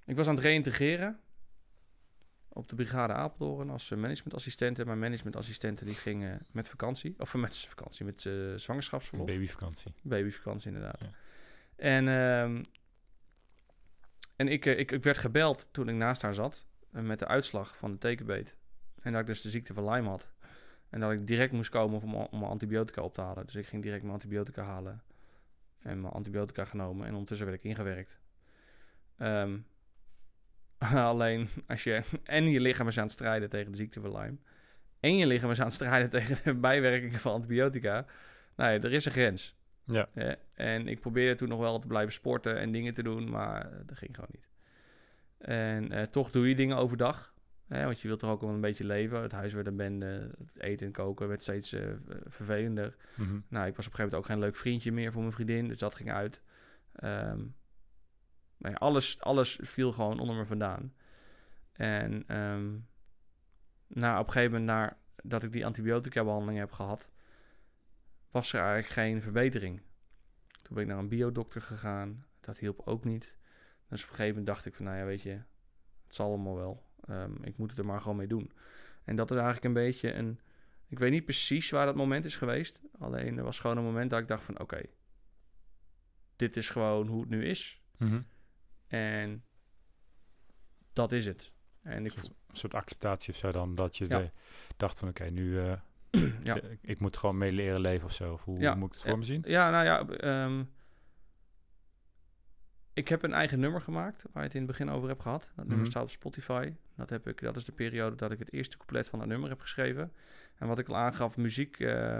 ik was aan het reïntegreren. Op de Brigade Apeldoorn als eh, managementassistent. En mijn managementassistenten die gingen met vakantie. Of met vakantie, met eh, zwangerschapsverlof. Babyvakantie. Babyvakantie, inderdaad. Ja. En, ehm, en ik, eh, ik, ik werd gebeld toen ik naast haar zat. met de uitslag van de tekenbeet. En dat ik dus de ziekte van Lyme had. En dat ik direct moest komen om, om mijn antibiotica op te halen. Dus ik ging direct mijn antibiotica halen. En mijn antibiotica genomen. En ondertussen werd ik ingewerkt. Ehm, alleen als je... En je lichaam is aan het strijden tegen de ziekte van Lyme. En je lichaam is aan het strijden tegen de bijwerkingen van antibiotica. Nou ja, er is een grens. Ja. En ik probeerde toen nog wel te blijven sporten en dingen te doen, maar eh, dat ging gewoon niet. En eh, toch doe je dingen overdag. Want je wilt toch ook wel een beetje leven. Het huis werd een bende, het eten en koken werd steeds eh, vervelender. Mhm. Nou, ik was op een gegeven moment ook geen leuk vriendje meer voor mijn vriendin, dus dat ging uit. Nou ja, alles, alles viel gewoon onder me vandaan. En nou, op een gegeven moment, dat ik die antibiotica-behandeling heb gehad, was er eigenlijk geen verbetering. Toen ben ik naar een biodokter gegaan. Dat hielp ook niet. Dus op een gegeven moment dacht ik van, nou ja, weet je, het zal allemaal wel. Ehm, ik moet het er maar gewoon mee doen. En dat is eigenlijk een beetje een... Ik weet niet precies waar dat moment is geweest. Alleen er was gewoon een moment dat ik dacht van, oké, dit is gewoon hoe het nu is. Mhm. En dat is het. En Een ik, soort, een soort acceptatie of zo dan. Dat je Ja. de- dacht van oké, nu... eh, ja. de- ik moet gewoon mee leren leven of zo. Of hoe Ja. moet ik het voor me zien? Ja, nou ja, ehm, ik heb een eigen nummer gemaakt waar je het in het begin over heb gehad. Dat nummer Mhm. staat op Spotify. Dat, heb ik, dat is de periode dat ik het eerste couplet van dat nummer heb geschreven. En wat ik al aangaf, muziek eh,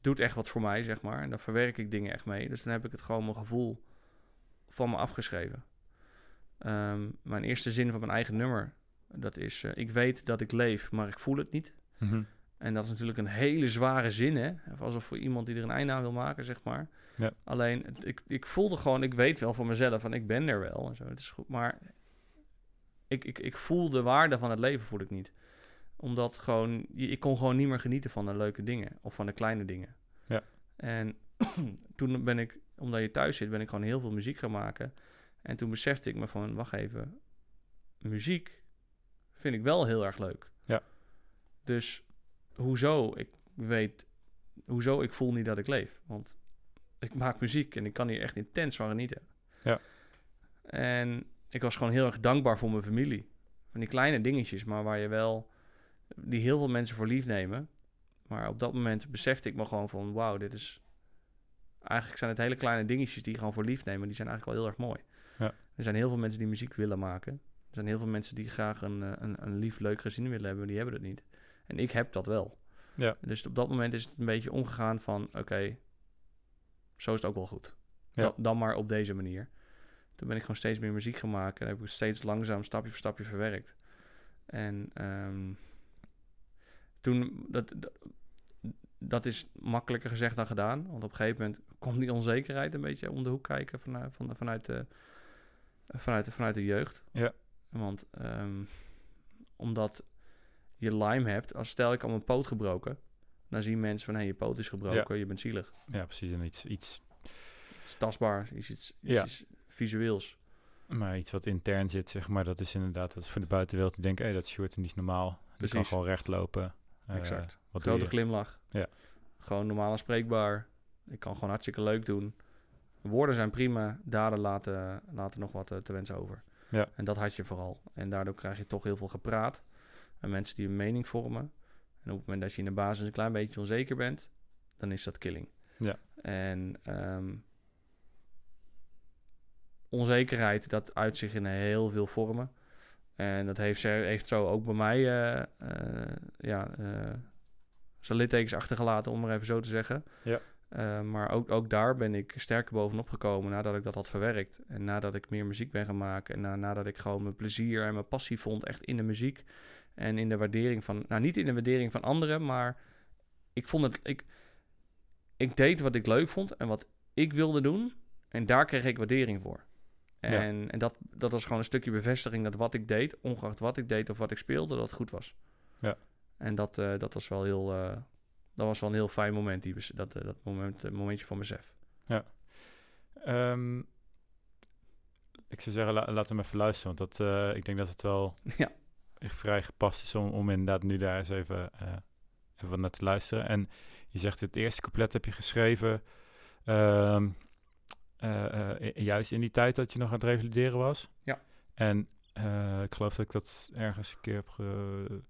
doet echt wat voor mij, zeg maar. En daar verwerk ik dingen echt mee. Dus dan heb ik het gewoon mijn gevoel van me afgeschreven. Ehm, mijn eerste zin van mijn eigen nummer, dat is... eh, ik weet dat ik leef, maar ik voel het niet. Mhm. En dat is natuurlijk een hele zware zin, hè? Alsof voor iemand die er een einde aan wil maken, zeg maar. Ja. Alleen, ik, ik voelde gewoon, ik weet wel van mezelf, van ik ben er wel en zo. Het is goed, maar ik, ik, ik voel de waarde van het leven, voel ik niet. Omdat gewoon, ik kon gewoon niet meer genieten van de leuke dingen of van de kleine dingen. Ja. En toen ben ik, omdat je thuis zit, ben ik gewoon heel veel muziek gaan maken. En toen besefte ik me van, wacht even, muziek vind ik wel heel erg leuk. Ja. Dus hoezo ik weet, hoezo ik voel niet dat ik leef. Want ik maak muziek en ik kan hier echt intens van genieten. Ja. En ik was gewoon heel erg dankbaar voor mijn familie. Van die kleine dingetjes, maar waar je wel, die heel veel mensen voor lief nemen. Maar op dat moment besefte ik me gewoon van, wauw, dit is... Eigenlijk zijn het hele kleine dingetjes die gewoon voor lief nemen, die zijn eigenlijk wel heel erg mooi. Ja. Er zijn heel veel mensen die muziek willen maken. Er zijn heel veel mensen die graag een, eh, een, een lief, leuk gezin willen hebben, die hebben dat niet. En ik heb dat wel. Ja. Dus op dat moment is het een beetje omgegaan van, oké, zo is het ook wel goed. Ja. Dan, dan maar op deze manier. Toen ben ik gewoon steeds meer muziek gaan maken. En heb ik het steeds langzaam, stapje voor stapje verwerkt. En ehm, toen, dat, dat, dat is makkelijker gezegd dan gedaan. Want op een gegeven moment komt die onzekerheid een beetje om de hoek kijken vanuit, van, vanuit, de, Vanuit, vanuit de jeugd. Ja. Want ehm, omdat je Lyme hebt, als stel ik al mijn poot gebroken, dan zien mensen van hé, je poot is gebroken, je bent zielig. Ja, precies. En iets, iets, Het is tastbaar, iets, Ja. iets visueels. maar iets wat intern zit, zeg maar. Dat is inderdaad, dat is voor de buitenwereld die denken, hé, dat shirt niet normaal. Die kan Precies. gewoon recht lopen. Eh, Exact. Wat doe Grote je? glimlach. Ja. Gewoon normaal aanspreekbaar. Ik kan gewoon hartstikke leuk doen. Woorden zijn prima, daden laten, laten nog wat eh, te wensen over. Ja. En dat had je vooral. En daardoor krijg je toch heel veel gepraat. En mensen die een mening vormen. En op het moment dat je in de basis een klein beetje onzeker bent, dan is dat killing. Ja. En ehm, onzekerheid, dat uit zich in heel veel vormen. En dat heeft, ze, heeft zo ook bij mij eh, ja, eh, zijn littekens achtergelaten, om maar even zo te zeggen. Ja. Maar ook, ook daar ben ik sterker bovenop gekomen nadat ik dat had verwerkt. En nadat ik meer muziek ben gaan maken. En na, nadat ik gewoon mijn plezier en mijn passie vond echt in de muziek. En in de waardering van... Nou, niet in de waardering van anderen, maar ik vond het... Ik, ik deed wat ik leuk vond en wat ik wilde doen. En daar kreeg ik waardering voor. Ja. En, en dat, dat was gewoon een stukje bevestiging dat wat ik deed, ongeacht wat ik deed of wat ik speelde, dat goed was. Ja. En dat, eh, dat was wel heel... eh, dat was wel een heel fijn moment, die, dat, eh, dat moment, momentje van besef. Ehm, ik zou zeggen, la, laat hem even luisteren. Want dat, ik denk dat het wel Ja. Echt vrij gepast is om, om inderdaad nu daar eens even, eh, even naar te luisteren. En je zegt het eerste couplet heb je geschreven. ehm, eh, eh, juist in die tijd dat je nog aan het revalideren was. Ja. En ik geloof dat ik dat ergens een keer heb ge...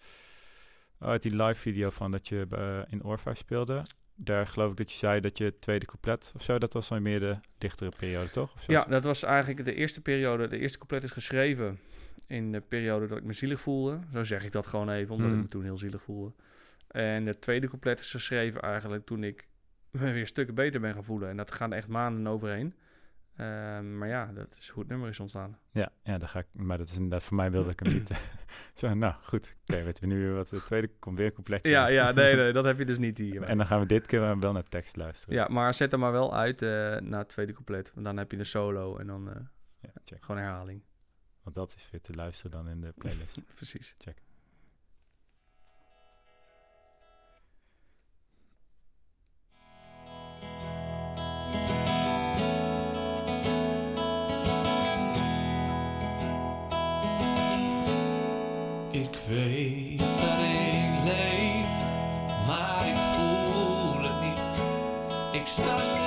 uit die live video van dat je in Orpheus speelde. Daar geloof ik dat je zei dat je het tweede couplet of zo, dat was dan meer de dichtere periode, toch? Of zo? Ja, dat was eigenlijk de eerste periode. De eerste couplet is geschreven in de periode dat ik me zielig voelde. Zo zeg ik dat gewoon even, omdat Mm. ik me toen heel zielig voelde. En het tweede couplet is geschreven eigenlijk toen ik me weer stukken beter ben gaan voelen. En dat gaat echt maanden overheen. Ehm, maar ja, dat is hoe het nummer is ontstaan. Ja, ja, daar ga ik. Maar dat is inderdaad voor mij wilde ik hem niet. zo, nou goed. Oké, weten we nu wat. De tweede komt weer een coupletje. Ja, ja, nee, nee, dat heb je dus niet hier. En dan gaan we dit keer wel naar tekst luisteren. Ja, maar zet er maar wel uit eh, naar het tweede couplet. Want dan heb je een solo en dan eh, Ja, check. gewoon herhaling. Want dat is weer te luisteren dan in de playlist. Precies. Check. Ik weet dat ik leef, maar ik voel het niet. Ik sta stil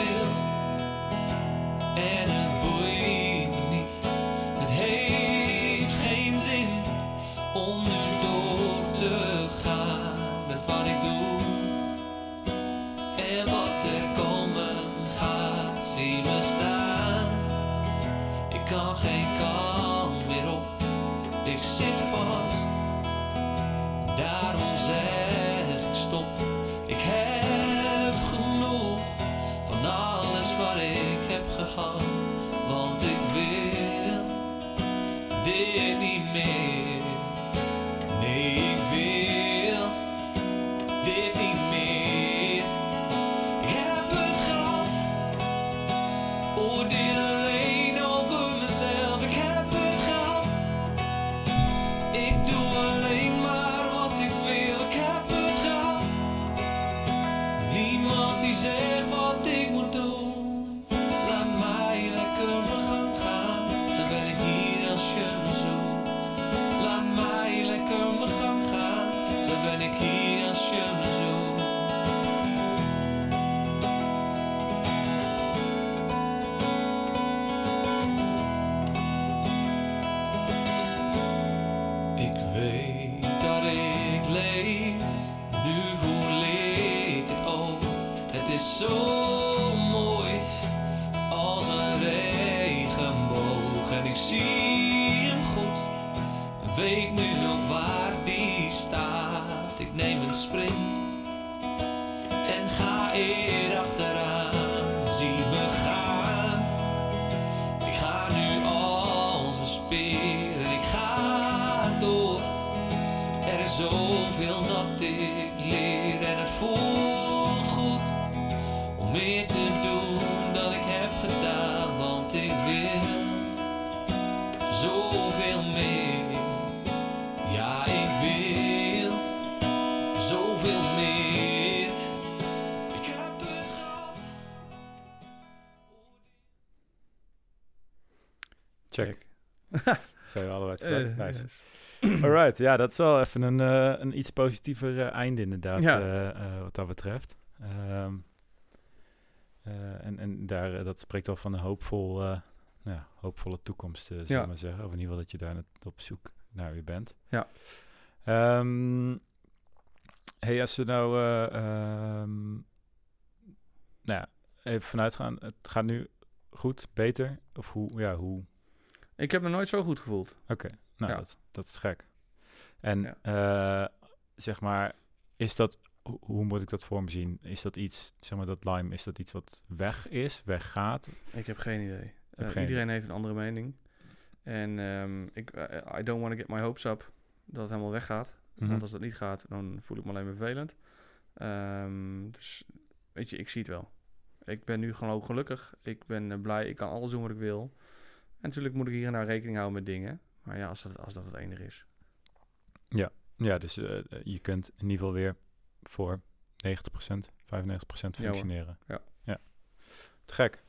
yes. Alright, ja, dat is wel even een, eh, een iets positiever eh, einde inderdaad, Ja. eh, wat dat betreft. Ehm, eh, en, en daar, dat spreekt wel van een hoopvol, nou ja, hoopvolle toekomst, zullen Ja. maar zeggen. Of in ieder geval dat je daar op zoek naar weer bent. Ja. Ehm, hey, als we nou, eh, ehm, nou ja, even vanuit gaan, het gaat nu goed, beter? Of hoe, ja, hoe, Ik heb me nooit zo goed gevoeld. Oké, nou, Ja. dat, dat is gek. En Ja. eh, zeg maar, is dat, ho- hoe moet ik dat voor me zien? Is dat iets, zeg maar, dat Lime, is dat iets wat weg is, weggaat? Ik heb geen idee. Eh, geen iedereen heeft een andere mening. En ehm, ik, eh, I don't want to get my hopes up dat het helemaal weggaat. Mhm. Want als dat niet gaat, dan voel ik me alleen maar vervelend. Ehm, dus weet je, ik zie het wel. Ik ben nu gewoon gelukkig. Ik ben blij. Ik kan alles doen wat ik wil. En natuurlijk moet ik hier en daar rekening houden met dingen. Maar ja, als dat, als dat het enige is. Ja, dus eh, je kunt in ieder geval weer voor 90%, 95% hoor. functioneren. Ja. ja. Te gek.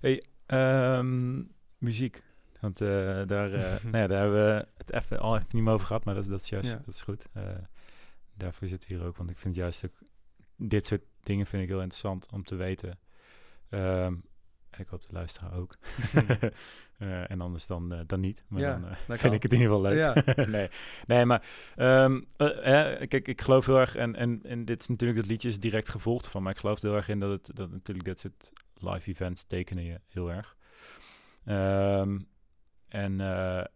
Hey, ehm, muziek. Want eh, daar, eh, nou ja, daar hebben we het even, al even niet meer over gehad, maar dat, dat is juist, Ja. dat is goed. Eh, daarvoor zitten we hier ook, want ik vind juist ook, dit soort dingen vind ik heel interessant om te weten. Ehm, en ik hoop de luisteraar ook. Eh, en anders dan, eh, dan niet. Maar Ja, dan eh, dat vind kan. ik het in ieder geval leuk. Ja. nee. nee, maar ehm, eh, kijk, ik geloof heel erg, en, en, en dit is natuurlijk, dat liedje is direct gevolgd van, maar ik geloof heel erg in dat het, dat natuurlijk dit soort live events tekenen je heel erg. Ehm, en,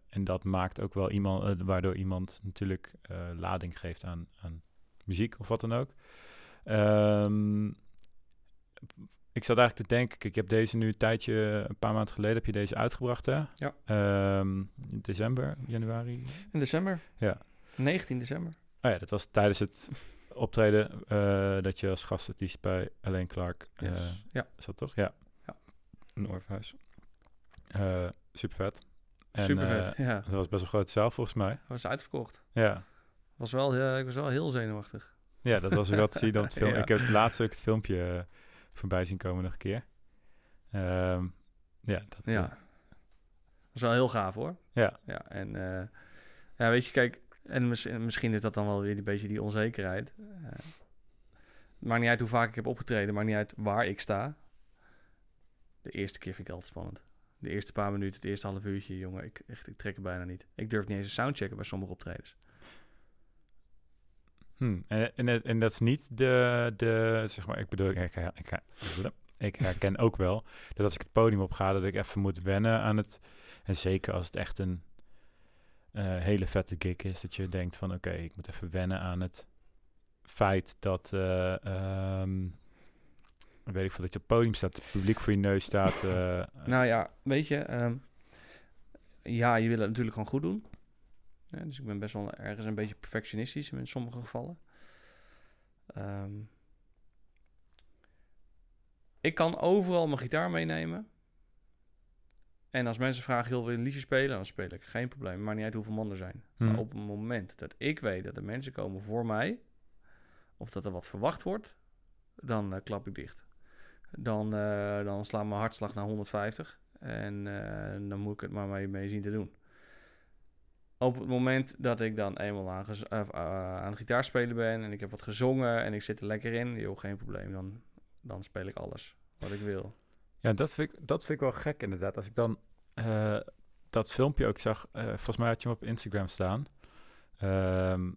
en dat maakt ook wel iemand, waardoor iemand natuurlijk lading geeft aan, aan muziek of wat dan ook. Ehm, ik zat eigenlijk te denken, ik heb deze nu een tijdje, een paar maanden geleden heb je deze uitgebracht, hè? Ja. Ehm, december, januari. In december? Ja. 19 december. Oh ja, dat was tijdens het optreden eh, dat je als gastartiest bij Alleen Clark Yes. ja. zat, toch? Ja. Ja. Een Orpheus. Eh super vet. En, Super vet. ja. dat was best wel groot zaal volgens mij. was uitverkocht. Ja. Was wel, ik was wel heel zenuwachtig. Ja, dat was ook wat te zien op het film. Ja. Ik heb laatst ook het filmpje voorbij zien komen nog een keer. Ehm, ja, dat, eh, Ja. was wel heel gaaf hoor. ja. Ja, en eh, ja, weet je, kijk, en mis- en misschien is dat dan wel weer een beetje die onzekerheid. Eh, maakt niet uit hoe vaak ik heb opgetreden, maakt niet uit waar ik sta. De eerste keer vind ik altijd spannend. De eerste paar minuten, het eerste half uurtje, jongen, ik, echt, ik trek het bijna niet. Ik durf niet eens een soundchecken bij sommige optredens. Hm. En, en, dat is niet de, de, zeg maar, ik bedoel, ik, ik, ik herken ook wel dat als ik het podium op ga, dat ik even moet wennen aan het, en zeker als het echt een eh, hele vette gig is, dat je denkt van, oké, ik moet even wennen aan het feit dat, ehm, weet ik veel, dat je op het podium staat, het publiek voor je neus staat. eh, Nou ja, weet je, ehm, ja, je wil het natuurlijk gewoon goed doen. Ja, dus ik ben best wel ergens een beetje perfectionistisch in sommige gevallen. Ehm, ik kan overal mijn gitaar meenemen. En als mensen vragen, joh, wil je een liedje spelen? Dan speel ik. Geen probleem. Maakt niet uit hoeveel man er zijn. Maar op het moment dat ik weet dat er mensen komen voor mij... of dat er wat verwacht wordt... dan eh, klap ik dicht. Dan, eh, dan slaat mijn hartslag naar 150. En eh, dan moet ik het maar mee, mee zien te doen. Op het moment dat ik dan eenmaal aan, eh, eh, aan het gitaarspelen ben... en ik heb wat gezongen en ik zit er lekker in... joh, geen probleem. Dan, dan speel ik alles wat ik wil. Ja, dat vind, ik, dat vind ik wel gek inderdaad. Als ik dan eh, dat filmpje ook zag, volgens mij had je hem op Instagram staan. Ehm,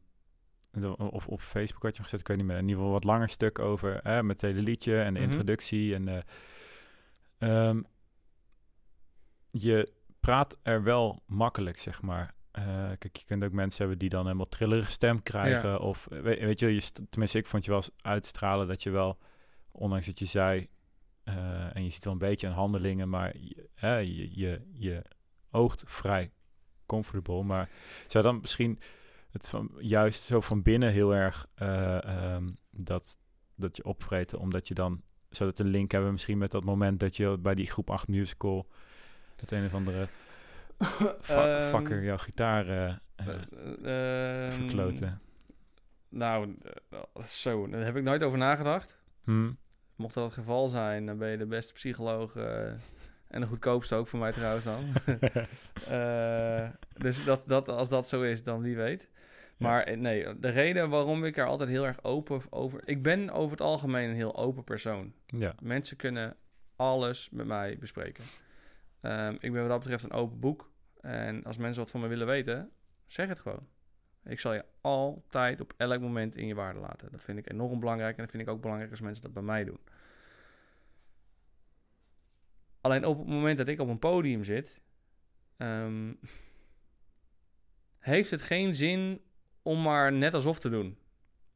of op Facebook had je hem gezet, ik weet niet meer. In ieder geval wat langer stuk over hè, met het hele liedje en de Mhm. introductie. En, eh, ehm, je praat er wel makkelijk, zeg maar. Eh, kijk, je kunt ook mensen hebben die dan helemaal trillerige stem krijgen. Ja. Of weet, weet je, je, st- tenminste, ik vond je wel eens uitstralen dat je wel, ondanks dat je zei, eh, en je ziet wel een beetje aan handelingen, maar je, je, je, je oogt vrij comfortable. Maar zou dan misschien het van, juist zo van binnen heel erg eh, ehm, dat, dat je opvreten, omdat je dan zou dat een link hebben misschien met dat moment dat je bij die groep 8 musical het een of andere Va Ehm, jouw gitaar ehm, verkloten? Nou, zo, daar heb ik nooit over nagedacht. Hm? Mocht dat het geval zijn, dan ben je de beste psycholoog en de goedkoopste ook voor mij trouwens dan. Dus dat, dat, als dat zo is, dan wie weet. Maar nee, de reden waarom ik er altijd heel erg open over... Ik ben over het algemeen een heel open persoon. Ja, Mensen kunnen alles met mij bespreken. Ehm, ik ben wat dat betreft een open boek. En als mensen wat van me willen weten, zeg het gewoon. Ik zal je altijd op elk moment in je waarde laten. Dat vind ik enorm belangrijk. En dat vind ik ook belangrijk als mensen dat bij mij doen. Alleen op het moment dat ik op een podium zit, ehm, heeft het geen zin om maar net alsof te doen.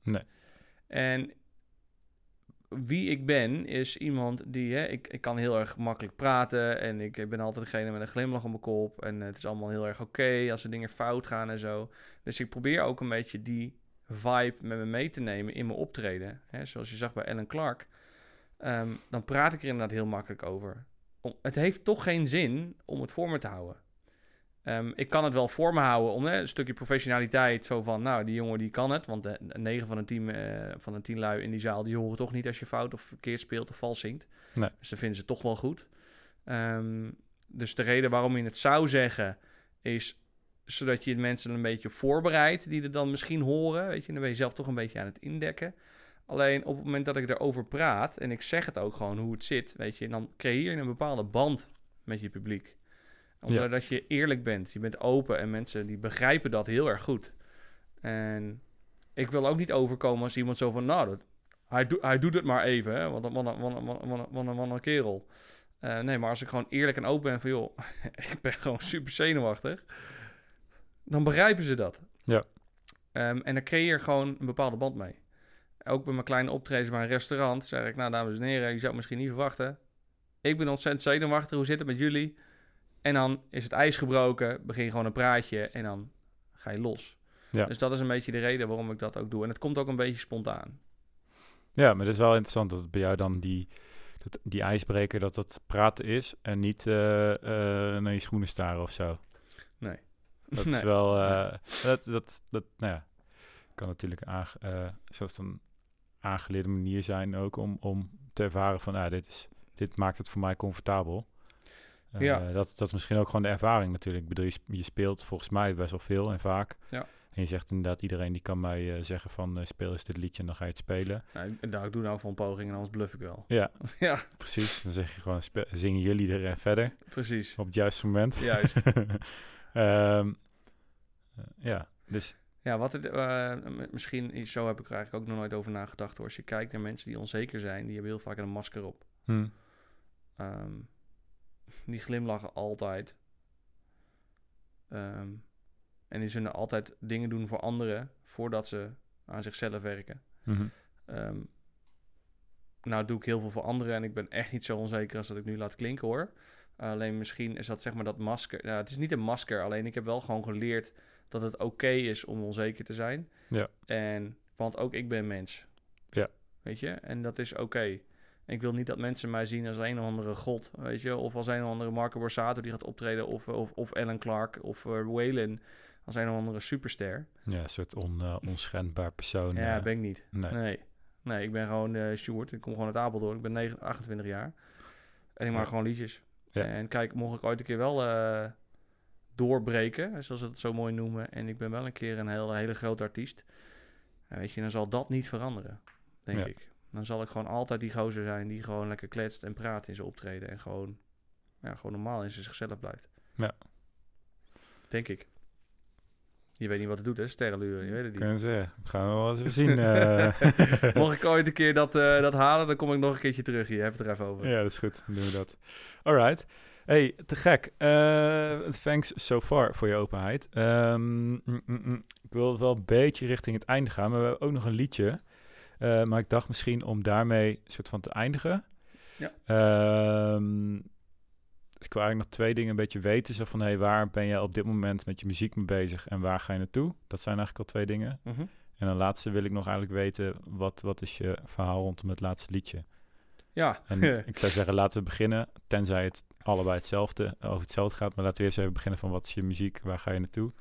Nee. En wie ik ben, is iemand die, hè, ik, ik kan heel erg makkelijk praten en ik ben altijd degene met een glimlach op mijn kop en het is allemaal heel erg oké als er dingen fout gaan en zo. Dus ik probeer ook een beetje die vibe met me mee te nemen in mijn optreden. Hè, zoals je zag bij Ellen Clark, Ehm, dan praat ik er inderdaad heel makkelijk over. Om, het heeft toch geen zin om het voor me te houden. Ehm, ik kan het wel voor me houden om hè, een stukje professionaliteit. Zo van, nou, die jongen die kan het. Want de, de negen van een team eh, van een tien lui in die zaal... die horen toch niet als je fout of verkeerd speelt of vals zingt. Nee. Dus dat vinden ze toch wel goed. Ehm, dus de reden waarom je het zou zeggen... is zodat je mensen een beetje op voorbereidt... die er dan misschien horen. Weet je, dan ben je zelf toch een beetje aan het indekken. Alleen op het moment dat ik erover praat... en ik zeg het ook gewoon hoe het zit... weet je, dan creëer je een bepaalde band met je publiek omdat je eerlijk bent. Je bent open en mensen die begrijpen dat heel erg goed. En ik wil ook niet overkomen als iemand zo van... Nou, dat, hij, doet hij doet het maar even, hè. Een, wat een, kerel. Eh, nee, maar als ik gewoon eerlijk en open ben van... joh, ik ben gewoon super zenuwachtig. Dan begrijpen ze dat. Ja. Ehm, en dan creëer je gewoon een bepaalde band mee. Ook bij mijn kleine optredens bij een restaurant... zeg ik, nou dames en heren, je zou het misschien niet verwachten... ik ben ontzettend zenuwachtig, hoe zit het met jullie? En dan is het ijs gebroken, begin je gewoon een praatje en dan ga je los. Ja. Dus dat is een beetje de reden waarom ik dat ook doe. En het komt ook een beetje spontaan. Ja, maar het is wel interessant dat bij jou dan die, dat, die ijsbreker, dat dat praten is en niet eh, eh, naar je schoenen staren of zo. Nee. Dat is wel, eh, dat, dat, dat, nou ja, kan natuurlijk eh, zoals een aangeleerde manier zijn ook om, om te ervaren van, nou, dit, is, dit maakt het voor mij comfortabel. Eh, Ja. dat, dat is misschien ook gewoon de ervaring natuurlijk. Ik bedoel, je, sp- je speelt volgens mij best wel veel en vaak. Ja. En je zegt inderdaad, iedereen die kan mij eh, zeggen van, eh, speel eens dit liedje en dan ga je het spelen. Nou, ik, nou, ik doe nou van een poging en anders bluff ik wel. Ja, ja, precies. Dan zeg je gewoon, zingen jullie er eh, verder precies. op het juiste moment. Juist. Ehm, eh, ja, dus Ja, wat het, eh, misschien, is- zo heb ik er eigenlijk ook nog nooit over nagedacht hoor. Als je kijkt naar mensen die onzeker zijn, die hebben heel vaak een masker op. hm, Die glimlachen altijd. Ehm, en die zullen altijd dingen doen voor anderen voordat ze aan zichzelf werken. mhm. Ehm, nou doe ik heel veel voor anderen en ik ben echt niet zo onzeker als dat ik nu laat klinken hoor. alleen misschien is dat zeg maar dat masker. Nou, het is niet een masker, alleen ik heb wel gewoon geleerd dat het oké is om onzeker te zijn. Ja. En, want ook ik ben mens. Ja. Weet je, en dat is oké. Ik wil niet dat mensen mij zien als een of andere god, weet je, of als een of andere Marco Borsato die gaat optreden, of, of, of Ellen Clark, of uh, Waylon als een of andere superster. ja, een soort on, uh, onschendbaar persoon. Ja, uh, ben ik niet. nee. Nee. Nee, ik ben gewoon uh, Sjoerd. Ik kom gewoon uit Apeldoorn. Ik ben 9, 28 jaar. En ik maak Ja. gewoon liedjes. Ja. En kijk, mocht ik ooit een keer wel doorbreken, zoals ze het zo mooi noemen. En ik ben wel een keer een hele, hele grote artiest. Weet je, dan zal dat niet veranderen, denk Ja. ik. Dan zal ik gewoon altijd die gozer zijn die gewoon lekker kletst en praat in zijn optreden. En gewoon, ja, gewoon normaal in zijn zichzelf blijft. Ja. Denk ik. Je weet niet wat het doet, hè? Sterrenluren, je weet het niet. Kunnen zeggen. Gaan we wel eens zien. eh. Mocht ik ooit een keer dat, uh, dat halen, dan kom ik nog een keertje terug hier. Heb het er even over. ja, dat is goed. Dan doen we dat. Alright. Hey, te gek. Uh, thanks so far voor je openheid. Um, mm, mm, mm. Ik wil wel een beetje richting het einde gaan, maar we hebben ook nog een liedje. Uh, maar ik dacht misschien om daarmee een soort van te eindigen. Ja. Um, dus ik wil eigenlijk nog twee dingen een beetje weten. Zo van, hey, waar ben je op dit moment met je muziek mee bezig en waar ga je naartoe? Dat zijn eigenlijk al twee dingen. Mm -hmm. En dan laatste wil ik nog eigenlijk weten, wat, wat is je verhaal rondom het laatste liedje? Ja. En ik zou zeggen, laten we beginnen, tenzij het allebei hetzelfde, over hetzelfde gaat. Maar laten we eerst even beginnen van wat is je muziek? Waar ga je naartoe?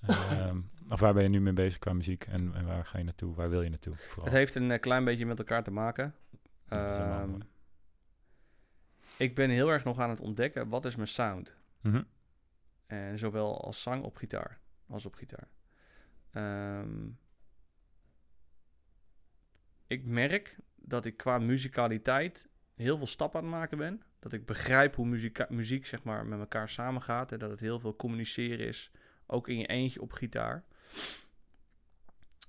Ehm, of waar ben je nu mee bezig qua muziek? En, en waar ga je naartoe? Waar wil je naartoe? Vooral. Het heeft een eh, klein beetje met elkaar te maken. Ehm, ik ben heel erg nog aan het ontdekken, wat is mijn sound? Mhm. En zowel als zang op gitaar als op gitaar. Ehm, ik merk dat ik qua muzikaliteit heel veel stappen aan het maken ben. Dat ik begrijp hoe muziek zeg maar, met elkaar samengaat. En dat het heel veel communiceren is. Ook in je eentje op gitaar.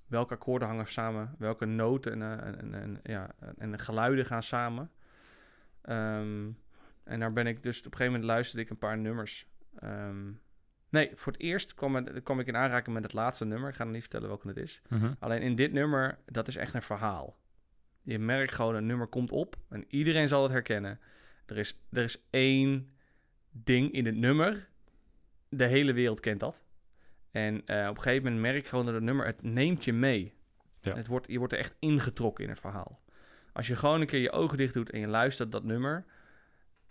Welke akkoorden hangen samen? Welke noten en, eh, en, en, en, ja, en de geluiden gaan samen? Ehm, en daar ben ik dus op een gegeven moment luisterde ik een paar nummers. Ehm, nee, voor het eerst kwam ik in aanraking met het laatste nummer. Ik ga nog niet vertellen welke het is. Mhm. Alleen in dit nummer, dat is echt een verhaal. Je merkt gewoon, een nummer komt op en iedereen zal het herkennen. Er is, er is één ding in het nummer. De hele wereld kent dat. En eh, op een gegeven moment merk je gewoon dat het nummer, het neemt je mee. Ja. Het wordt, je wordt er echt ingetrokken in het verhaal. Als je gewoon een keer je ogen dicht doet en je luistert dat nummer.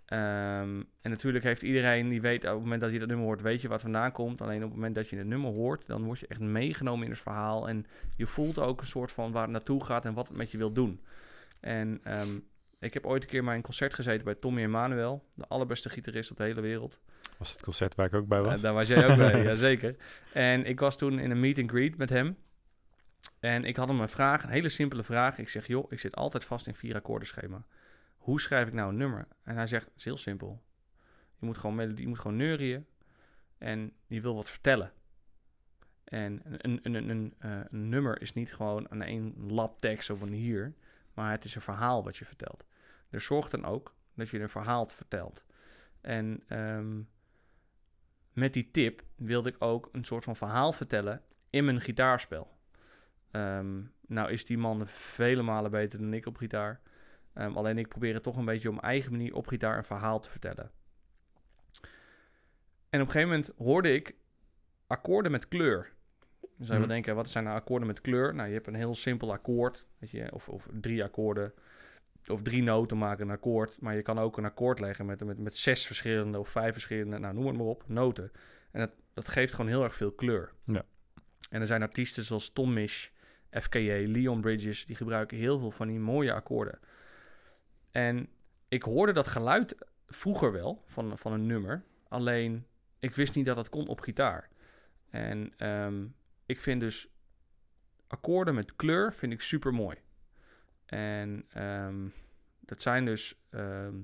ehm, en natuurlijk heeft iedereen die weet, op het moment dat je dat nummer hoort, weet je wat vandaan komt. Alleen op het moment dat je het nummer hoort, dan word je echt meegenomen in het verhaal. En je voelt ook een soort van waar het naartoe gaat en wat het met je wil doen. En ehm, ik heb ooit een keer mijn concert gezeten bij Tommy Emmanuel, de allerbeste gitarist op de hele wereld. Was het concert waar ik ook bij was? Ja, daar was jij ook bij, jazeker. En ik was toen in een meet and greet met hem. En ik had hem een vraag, een hele simpele vraag. Ik zeg, joh, ik zit altijd vast in vier akkoorden schema. Hoe schrijf ik nou een nummer? En hij zegt, het is heel simpel. Je moet gewoon melodie, je moet gewoon neurien. En je wil wat vertellen. En een, een, een, een, een, eh, een nummer is niet gewoon aan één lap tekst zo van hier. Maar het is een verhaal wat je vertelt. Dus zorg dan ook dat je een verhaal vertelt. En ehm, met die tip wilde ik ook een soort van verhaal vertellen in mijn gitaarspel. Ehm, nou is die man vele malen beter dan ik op gitaar. Ehm, alleen ik probeer het toch een beetje op mijn eigen manier op gitaar een verhaal te vertellen. En op een gegeven moment hoorde ik akkoorden met kleur. Dan zou je Mhm. wel denken, wat zijn nou akkoorden met kleur? Nou, je hebt een heel simpel akkoord, weet je, of, of drie akkoorden. Of drie noten maken een akkoord. Maar je kan ook een akkoord leggen met, met, met zes verschillende of vijf verschillende, nou noem het maar op, noten. En dat, dat geeft gewoon heel erg veel kleur. Ja. En er zijn artiesten zoals Tom Misch, FKJ, Leon Bridges, die gebruiken heel veel van die mooie akkoorden. En ik hoorde dat geluid vroeger wel van, van een nummer. Alleen ik wist niet dat dat kon op gitaar. En ehm, ik vind dus akkoorden met kleur vind ik super mooi. En ehm, dat zijn dus ehm,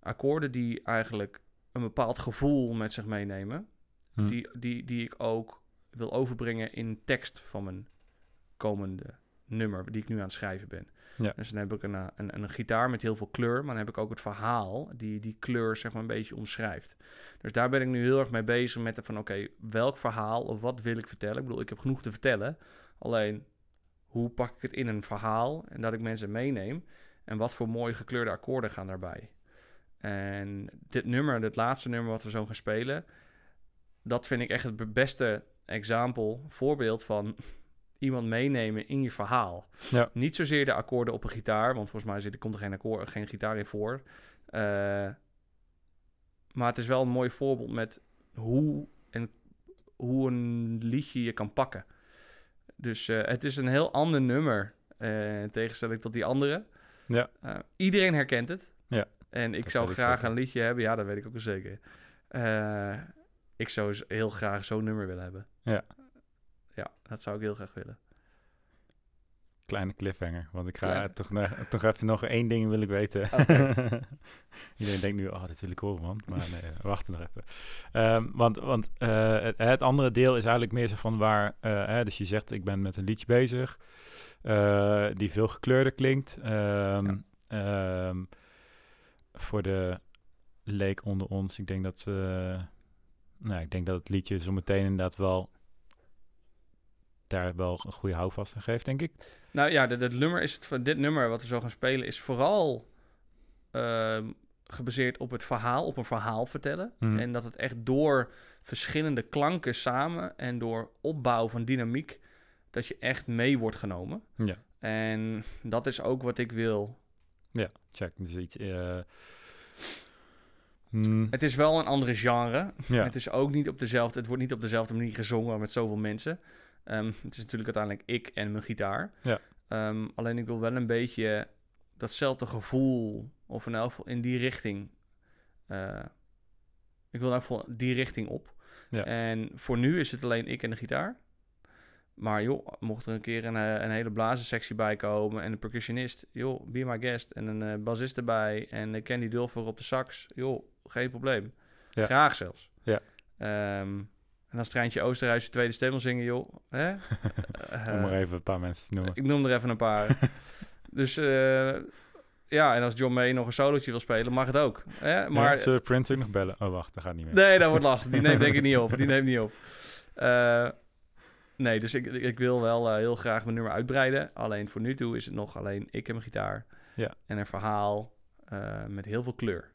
akkoorden die eigenlijk een bepaald gevoel met zich meenemen. Hm. Die, die, die ik ook wil overbrengen in tekst van mijn komende nummer, die ik nu aan het schrijven ben. Ja. Dus dan heb ik een, eh, een, een, gitaar met heel veel kleur, maar dan heb ik ook het verhaal die die kleur zeg maar een beetje omschrijft. Dus daar ben ik nu heel erg mee bezig met de van oké, welk verhaal of wat wil ik vertellen? Ik bedoel, ik heb genoeg te vertellen. Alleen, hoe pak ik het in een verhaal en dat ik mensen meeneem? En wat voor mooie gekleurde akkoorden gaan daarbij? En dit nummer, dit laatste nummer wat we zo gaan spelen, dat vind ik echt het be- beste example, voorbeeld van iemand meenemen in je verhaal. Ja. Niet zozeer de akkoorden op een gitaar, want volgens mij zit, er komt er geen, akkoord, geen gitaar in voor. Eh, maar het is wel een mooi voorbeeld met hoe, en, hoe een liedje je kan pakken. Dus eh, het is een heel ander nummer, eh, in tegenstelling tot die andere. Ja. Eh, iedereen herkent het. Ja, En ik dat zou graag zeker. een liedje hebben, ja, dat weet ik ook wel zeker. Ik zou heel graag zo'n nummer willen hebben. Ja. Ja, dat zou ik heel graag willen. Kleine cliffhanger, want ik ga Kleine. toch, nog- toch even nog één ding wil ik weten. Iedereen denkt nu, oh, dat wil ik horen, man. Maar nee, we wachten nog even. Ehm, want want eh, het, het andere deel is eigenlijk meer zo van waar... eh, hè, dus je zegt, ik ben met een liedje bezig... eh, die veel gekleurder klinkt. Ehm, ehm, voor de leek onder ons, ik denk dat... eh, nou, ik denk dat het liedje zo meteen inderdaad wel... daar wel een goede houvast aan geeft, denk ik. Nou ja, dit, dit nummer is het, van dit nummer wat we zo gaan spelen is vooral ehm, gebaseerd op het verhaal, op een verhaal vertellen. Mhm. En dat het echt door verschillende klanken samen en door opbouw van dynamiek, dat je echt mee wordt genomen. Ja. En dat is ook wat ik wil. Ja, check. Dus iets. eh, Hmm, Het is wel een andere genre. ja. Het is ook niet op dezelfde, het wordt niet op dezelfde manier gezongen met zoveel mensen. Ehm, het is natuurlijk uiteindelijk ik en mijn gitaar. Ja. Ehm, alleen ik wil wel een beetje datzelfde gevoel, of in elk geval in die richting. eh, ik wil in elk geval die richting op. Ja. En voor nu is het alleen ik en de gitaar. Maar joh, mocht er een keer een, eh, een hele blazensectie bij komen en een percussionist, joh, be my guest. En een eh, bassist erbij en uh, Candy Dulfer op de sax, joh, geen probleem. Ja. Graag zelfs. Ja. Ehm, en als Treintje Oosterhuis de tweede stem wil zingen, joh. Hè? Om maar even een paar mensen te noemen. Ik noem er even een paar. dus eh, ja, en als John May nog een solootje wil spelen, mag het ook. Hè? Maar Maar zullen Prince ook nog bellen? Oh, wacht, dat gaat niet meer. nee, dat wordt lastig. Die neemt denk ik niet op. Die neemt niet op. Eh, nee, dus ik, ik wil wel eh, heel graag mijn nummer uitbreiden. Alleen voor nu toe is het nog alleen ik en mijn gitaar. Ja. En een verhaal met heel veel kleur.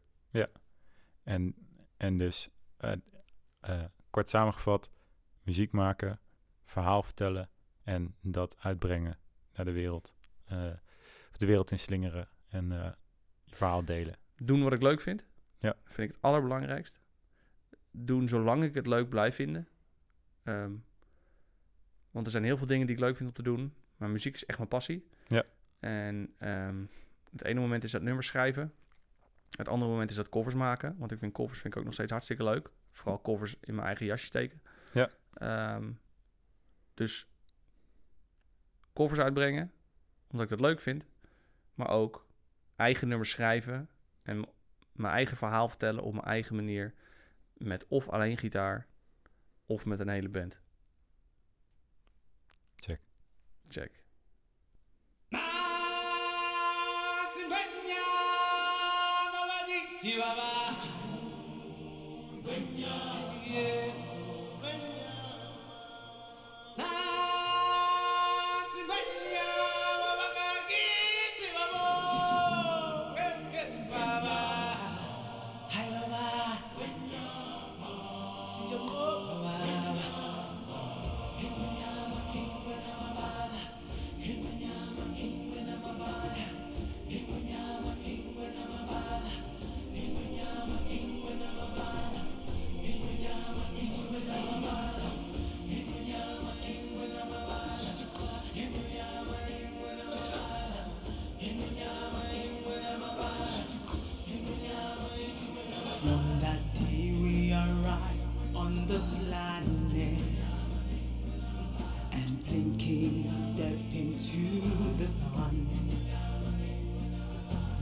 En, en dus, kort samengevat, muziek maken, verhaal vertellen en dat uitbrengen naar de wereld. Eh, of de wereld inslingeren en eh, je verhaal delen. Doen wat ik leuk vind. Ja. Vind ik het allerbelangrijkst. Doen zolang ik het leuk blijf vinden. Ehm, want er zijn heel veel dingen die ik leuk vind om te doen. Maar muziek is echt mijn passie. Ja. En ehm, het ene moment is dat nummers schrijven. Het andere moment is dat covers maken. Want ik vind covers vind ik ook nog steeds hartstikke leuk. Vooral covers in mijn eigen jasje steken. Ja. Ehm, dus covers uitbrengen. Omdat ik dat leuk vind. Maar ook eigen nummers schrijven. En mijn eigen verhaal vertellen op mijn eigen manier. Met of alleen gitaar. Of met een hele band. Check. Check.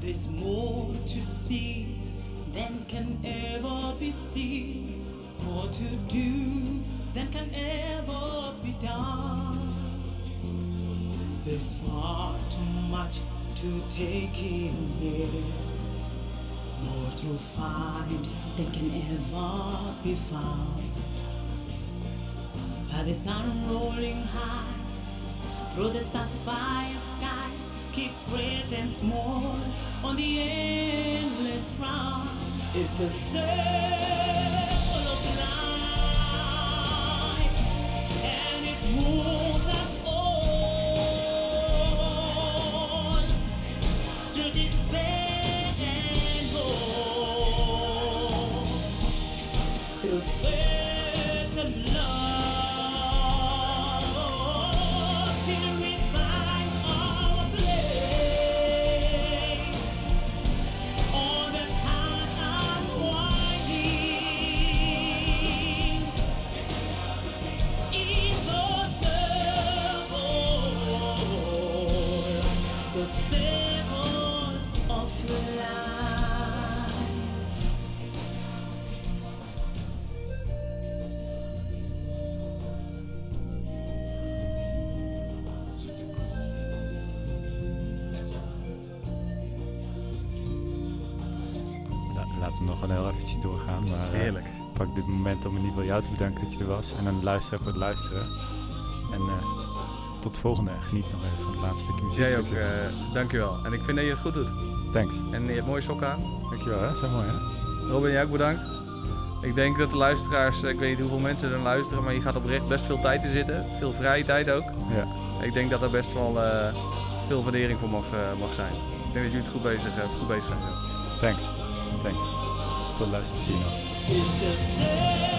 There's more to see than can ever be seen, more to do than can ever be done. There's far too much to take in here. More to find than can ever be found. By the sun rolling high through the sapphire sky, keeps great and small on the endless round. Is the circle was. En aan de luisteraar voor het luisteren. En eh, tot de volgende. Geniet nog even van het laatste stukje muziek. Jij ook, eh, dankjewel. En ik vind dat je het goed doet. Thanks. En je hebt mooie sokken aan. Dankjewel, hè? Zo mooi, hè? Robin, jij ook bedankt. Ik denk dat de luisteraars, eh, ik weet niet hoeveel mensen er luisteren, maar je gaat oprecht best veel tijd in zitten. Veel vrije tijd ook. Ja. Ik denk dat er best wel eh, veel waardering voor mag, mag zijn. Ik denk dat jullie het goed bezig, goed bezig zijn. Thanks. Thanks. Veel luisterplezier nog. It's the same.